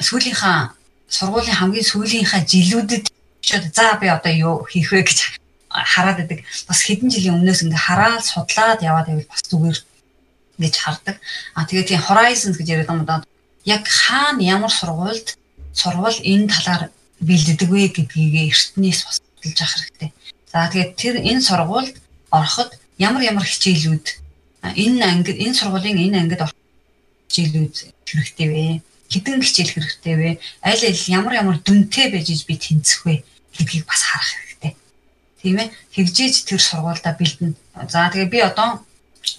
Speaker 2: сүүлийнхаа сургуулийн хамгийн сүүлийнхаа жилүүдэд за би одоо юу хийх вэ гэж хараад байдаг. Бас хэдэн жилийн өмнөөс ингээ хараад судлаад яваад байвал бас зүгээр гэж хардаг. А тэгээд тийм horizons гэж яриад юм да. Яг хаана ямар сургуульд сургууль энэ талаар бэлддэг вэ гэдгийг эртнээс бас судалж авах хэрэгтэй. За тэгээд тэр энэ сургуульд ороход ямар ямар хичээлүүд энэ ангид энэ сургуулийн энэ ангид орох хичээлүүд хэрэгтэй вэ? Хэдэн хичээл хэрэгтэй вэ? Аль аль ямар ямар дүнтэй байж би тэнцэх вэ гэдгийг бас харах хэрэгтэй. Тийм ээ. Тэгжээж тэр сургуульдаа бэлдэнэ. За тэгээ би одоо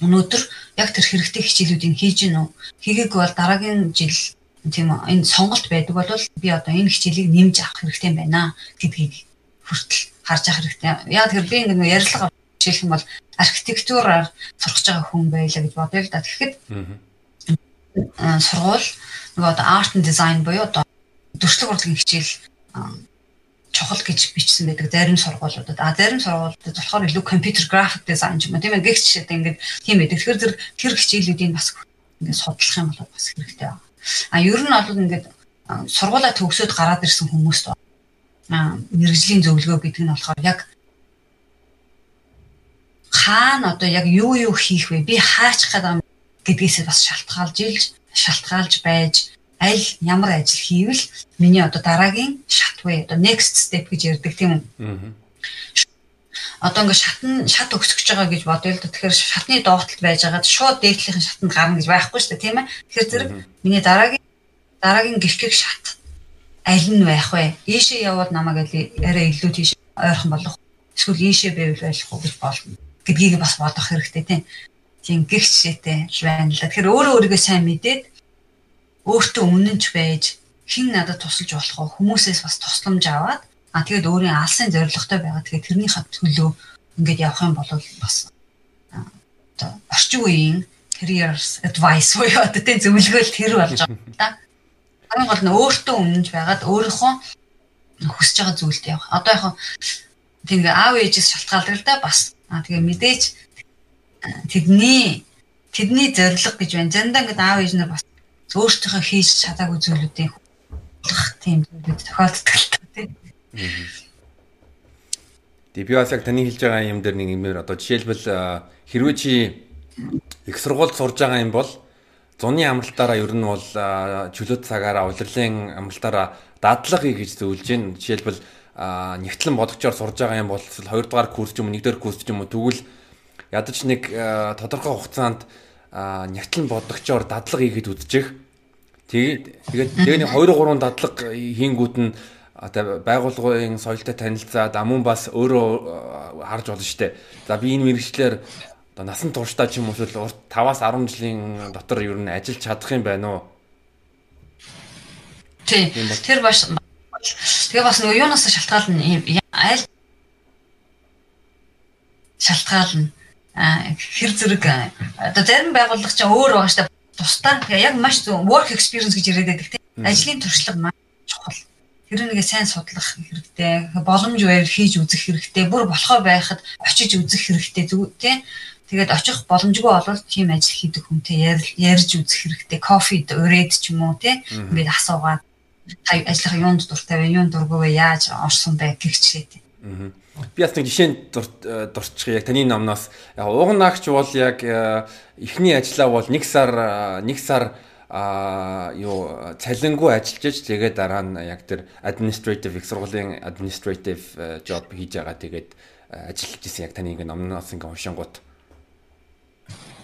Speaker 2: өнөөдөр яг тэр хэрэгтэй хичээлүүдийг хийж гин үү? Хийгээгүй бол дараагийн жил тийм энэ сонголт байдаг бол би одоо энэ хичээлийг нэмж авах хэрэгтэй байна гэдгийг хүртэл харж явах хэрэгтэй. Яг тэр би ингэ ярилцлага жишээлх юм бол архитектураар сурах байгаа хүн байлаа гэж бодъё л да. Тэгэхэд сургууль нөгөө одоо арт and design буюу одоо төршлөг урлагийн хичээл чухал гэж бичсэн байдаг зарим сургуулиудад. А зарим сургуулиудад болохоор илүү компьютер график дизайн юм тийм ээ гэгч шиг ингээд тийм байдаг. Тэгэхээр тэр тэр хичээлүүдийг бас ингээд судлах юм бол бас хэрэгтэй байна. А ер нь бол ингээд сургуулаа төгсөөд гараад ирсэн хүмүүст мэрэгжлийн зөвлөгөө гэдэг нь болохоор яг хаана одоо яг юу юу хийх вэ? Би хаачих гэдэг гэдгээс бас шалтгаалж илж шалтгаалж байж аль ямар ажил хийвэл миний одоо дараагийн шат вэ? Одоо next step гэж ярьдаг тийм үү? Одоо ингээд шат нь шат өгсөж байгаа гэж бодъё л да. Тэгэхээр шатны доотлолт байж байгаад шууд дээдлийнхэн шатанд гарна гэж байхгүй шүү дээ, тийм ээ. Тэгэхээр зэрэг миний дараагийн дараагийн гихгэх шат аль нь байх вэ? Ийшээ явбал намайг арай илүү тийш ойрхон болох. Эсвэл ийшээ байвал байх уу гэж болно. гэдгийг бас бодох хэрэгтэй тийм. Тийм гихшээтэй байна л да. Тэгэхээр өөрөө өөрийгөө сайн мэдээд өөртөө үнэнч байж хэн надад тусалж болох вэ? Хүмүүсээс бас тусламж аваад а тэгээд өөрийн алсын зорилготой байгаа. Тэгээд тэрнийхээ төлөө ингээд явах юм бол бас одоо орчин үеийн career advice буюу одоо тийм зөвлөгөөл тэр болж байгаа да хамгийн гол нь өөртөө өмнөж байгаад өөрийнхөө хүсэж байгаа зүйлд явах. Одоо яг тийм аав ээжээс шалтгаалдаг л да бас. Аа тэгээ мэдээж тэдний тэдний зориг гэж байна. Заримдаа ингээд аав ээж нар бас өөртөөхөө хийж чадаагүй зүйлүүдийн хөх тийм зүйлүүд тохиолддог л та тийм.
Speaker 1: Тэгээ би бас яг таны хэлж байгаа юм дээр нэг юмэр одоо жишээлбэл хэрвээ чи их сургуульд сурж байгаа юм бол зуны амралтаараа ер нь бол чөлөөт цагаараа улирлын амралтаараа дадлага хий гэж зөвлөж байна. Жишээлбэл нэгтлэн бодгочоор сурж байгаа юм бол 2 дугаар курс ч юм уу 1 дугаар курс ч юм уу тэгвэл ядаж нэг тодорхой хугацаанд нэгтлэн бодгочоор дадлага хийгээд үзчих. Тэгээд тэгээд тэгээ нэг 2 3 дадлага хийнгүүт нь одоо байгууллагын соёлтой танилцаад амун бас өөрөө харж болно дээ. За би энэ мэрэгчлэр одоо насан туршдаа ч юм уу урт 5-аас 10 жилийн дотор ер нь ажиллаж чадах юм байна уу?
Speaker 2: Тийм. Тэр баш тэгээ бас нөгөө юунаас шалтгаална аль шалтгаална хэр зэрэг одоо зарим байгууллага чинь өөр байгаа штэ тусдаа яг маш зөв work experience гэж яриад байдаг тийм ажлын туршлага маш чухал тэр нэгэ сайн судлах хэрэгтэй боломж байвал хийж үзэх хэрэгтэй бүр болохоо байхад очиж үзэх хэрэгтэй зүг тийм Тэгээд очих боломжгүй болвол тийм ажил хийдэг хүнтэй ярьж үзэх хэрэгтэй. Кофе өрөөд ч юм уу тий. Ингээд асуугаад ажиллах юунд дуртай вэ? Юунд дургүй вэ? Яаж орсон бэ гихчээ тий.
Speaker 1: Би бас нэг жишээнд дурчих яг таны номноос яг уугнаагч бол яг э, эхний ажиллаа бол 1 сар 1 сар а юу цалингүй ажиллаж тэгээд дараа нь яг тэр administrative их сургуулийн administrative э, job хийж байгаа тэгээд э, ажиллаж исэн яг таны ингээ номноос ингээ уншингууд.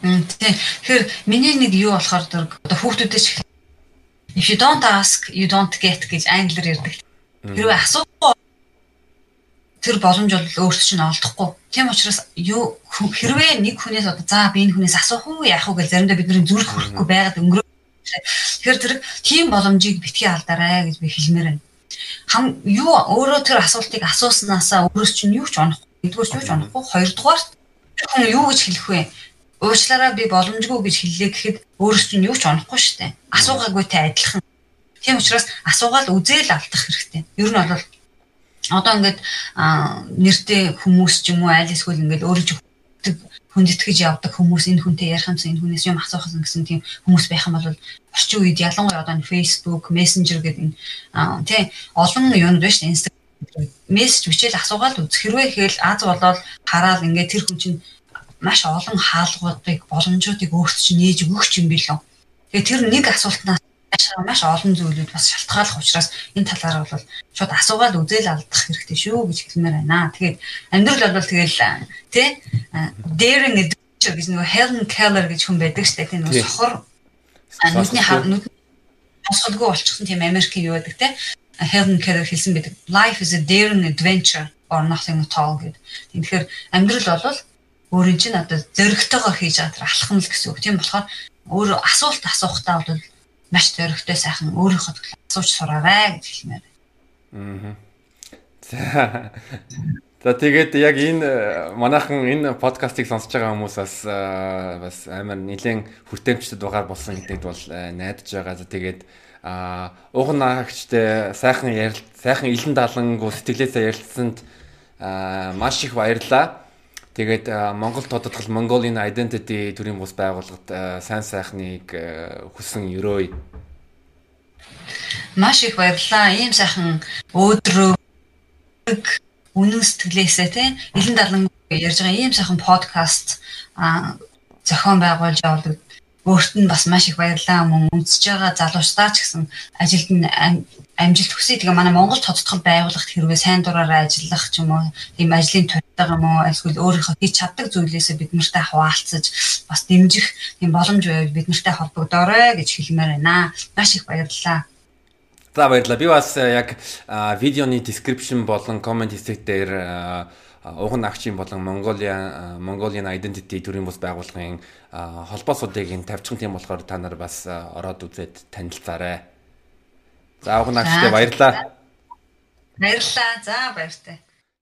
Speaker 2: Тэгэхээр миний нэг юу болохоор дөрг одоо хүүхдүүдээс if you don't ask you don't get гэж англиар ярьдаг. Хэрвээ асуухгүй тэр боломж бол өөрт чинь олдохгүй. Тийм учраас юу хэрвээ нэг хүнээс одоо за би энэ хүнээс асуух уу яах уу гэж заримдаа бидний зүрх хүрэхгүй байгаад өнгөрөө Тэгэхээр зэрэг тийм боломжийг битгий алдаарай гэж би хэлмээр байна. Хам юу өөрөө тэр асуултыг асууснасаа өөрөөс чинь юу ч онохгүй. Нэгдүгээр юу ч онохгүй. Хоёрдугаар хүн юу гэж хэлэх вэ? Уучлаарай би боломжгүй гэж хэллээ гэхэд өөрөөс чинь юу ч онохгүй шүү дээ. Асуугаагүйтэй адилхан. Тийм учраас асуугаал үзээл алдах хэрэгтэй. Ер нь бол одоо ингээд нэртэй хүмүүс ч юм уу айл эсвэл ингээд өөрөө хүндэтгэж явдаг хүмүүс энэ хүнтэй ярих юмсан энэ хүнээс юм асуух гэсэн тийм хүмүүс байх юм бол орчин үед ялангуяа одоо Facebook, Messenger гэдэг энэ тий олон шүү дээ. Instagram мессеж бичээл асуугаал үз хэрвээ хээл аз болоод хараад ингээд тэр хүн чинь маш олон хаалгуудыг боломжуудыг өөрт чинь нээж өгөх юм билүү. Тэгээ тэр нэг асуултнаас маш олон зүйлүүд бас шалтгааллах учраас энэ талаар бол шууд асуугаад үзэл алдах хэрэгтэй шүү гэж хэлмээр байна. Тэгээд амьдрал бол тэгэл тий daring adventure гэж нөгөө Helen Keller гэж хүн байдаг дээ. Тэгээ нөгөө сохор нүдний нүд босголгүй болчихсон тийм Америкийн юу байдаг тий Helen Keller хэлсэн байдаг. Life is a daring adventure or nothing at all гэдэг. Тэгэхээр амьдрал бол өөрийн чинь одоо зөрөгтэйгөө хийж тэр алхам л гэсэн үг. Тийм болохоор өөр асуулт асуухтаа бол маш зөрөгтэй сайхан өөрийнхөө асууж сураарай гэж хэлмээр.
Speaker 1: Аа. За. За тэгээд яг энэ манайхан энэ подкастыг сонсож байгаа хүмүүсээс бас амар нэлээд хүртээмжтэй дугаар болсон гэдэгт бол найдаж байгаа. За тэгээд а угнаагчтай сайхан ярил сайхан илэн далангуу сэтгэлээсээ ярилцсанд маш их баярлалаа. Тэгээд Монгол тодотгол Mongolian Identity төрийн бус байгууллагад сайн сайхныг хүсэн өрөөй.
Speaker 2: Маш их баярлалаа. Ийм сайхан өөдрөө үнэн сэтгэлээсээ тийм Илэн далан ярьж байгаа ийм сайхан подкаст зохион байгуулж явуулдаг өөрт нь бас маш их баярлалаа мөн үнсэж байгаа залуучдаа ч гэсэн ажилд нь амжилт хүсье. Тэгээ манай Монгол тодтгол байгууллагт хэрвээ сайн дураараа ажиллах ч юм уу, тийм ажлын туйтайгаа юм уу, эсвэл өөрийнхөө хийж чаддаг зүйлээсээ бид нартай хуваалцаж бас дэмжих тийм боломж байвал бид нартай холбогдоорой гэж хэлмээр байна. Маш их баярлалаа.
Speaker 1: За баярлалаа. Би бас яг видеоны description болон comment хэсэг дээр уг нь агчийн болон Mongolia Mongolian Identity төрийн бус байгууллагын холбоо судыг тавьчихсан тийм болохоор та нар бас ороод үзээд танилцаарай. За уг наагчтай баярлаа.
Speaker 2: Баярлалаа. За баяртай.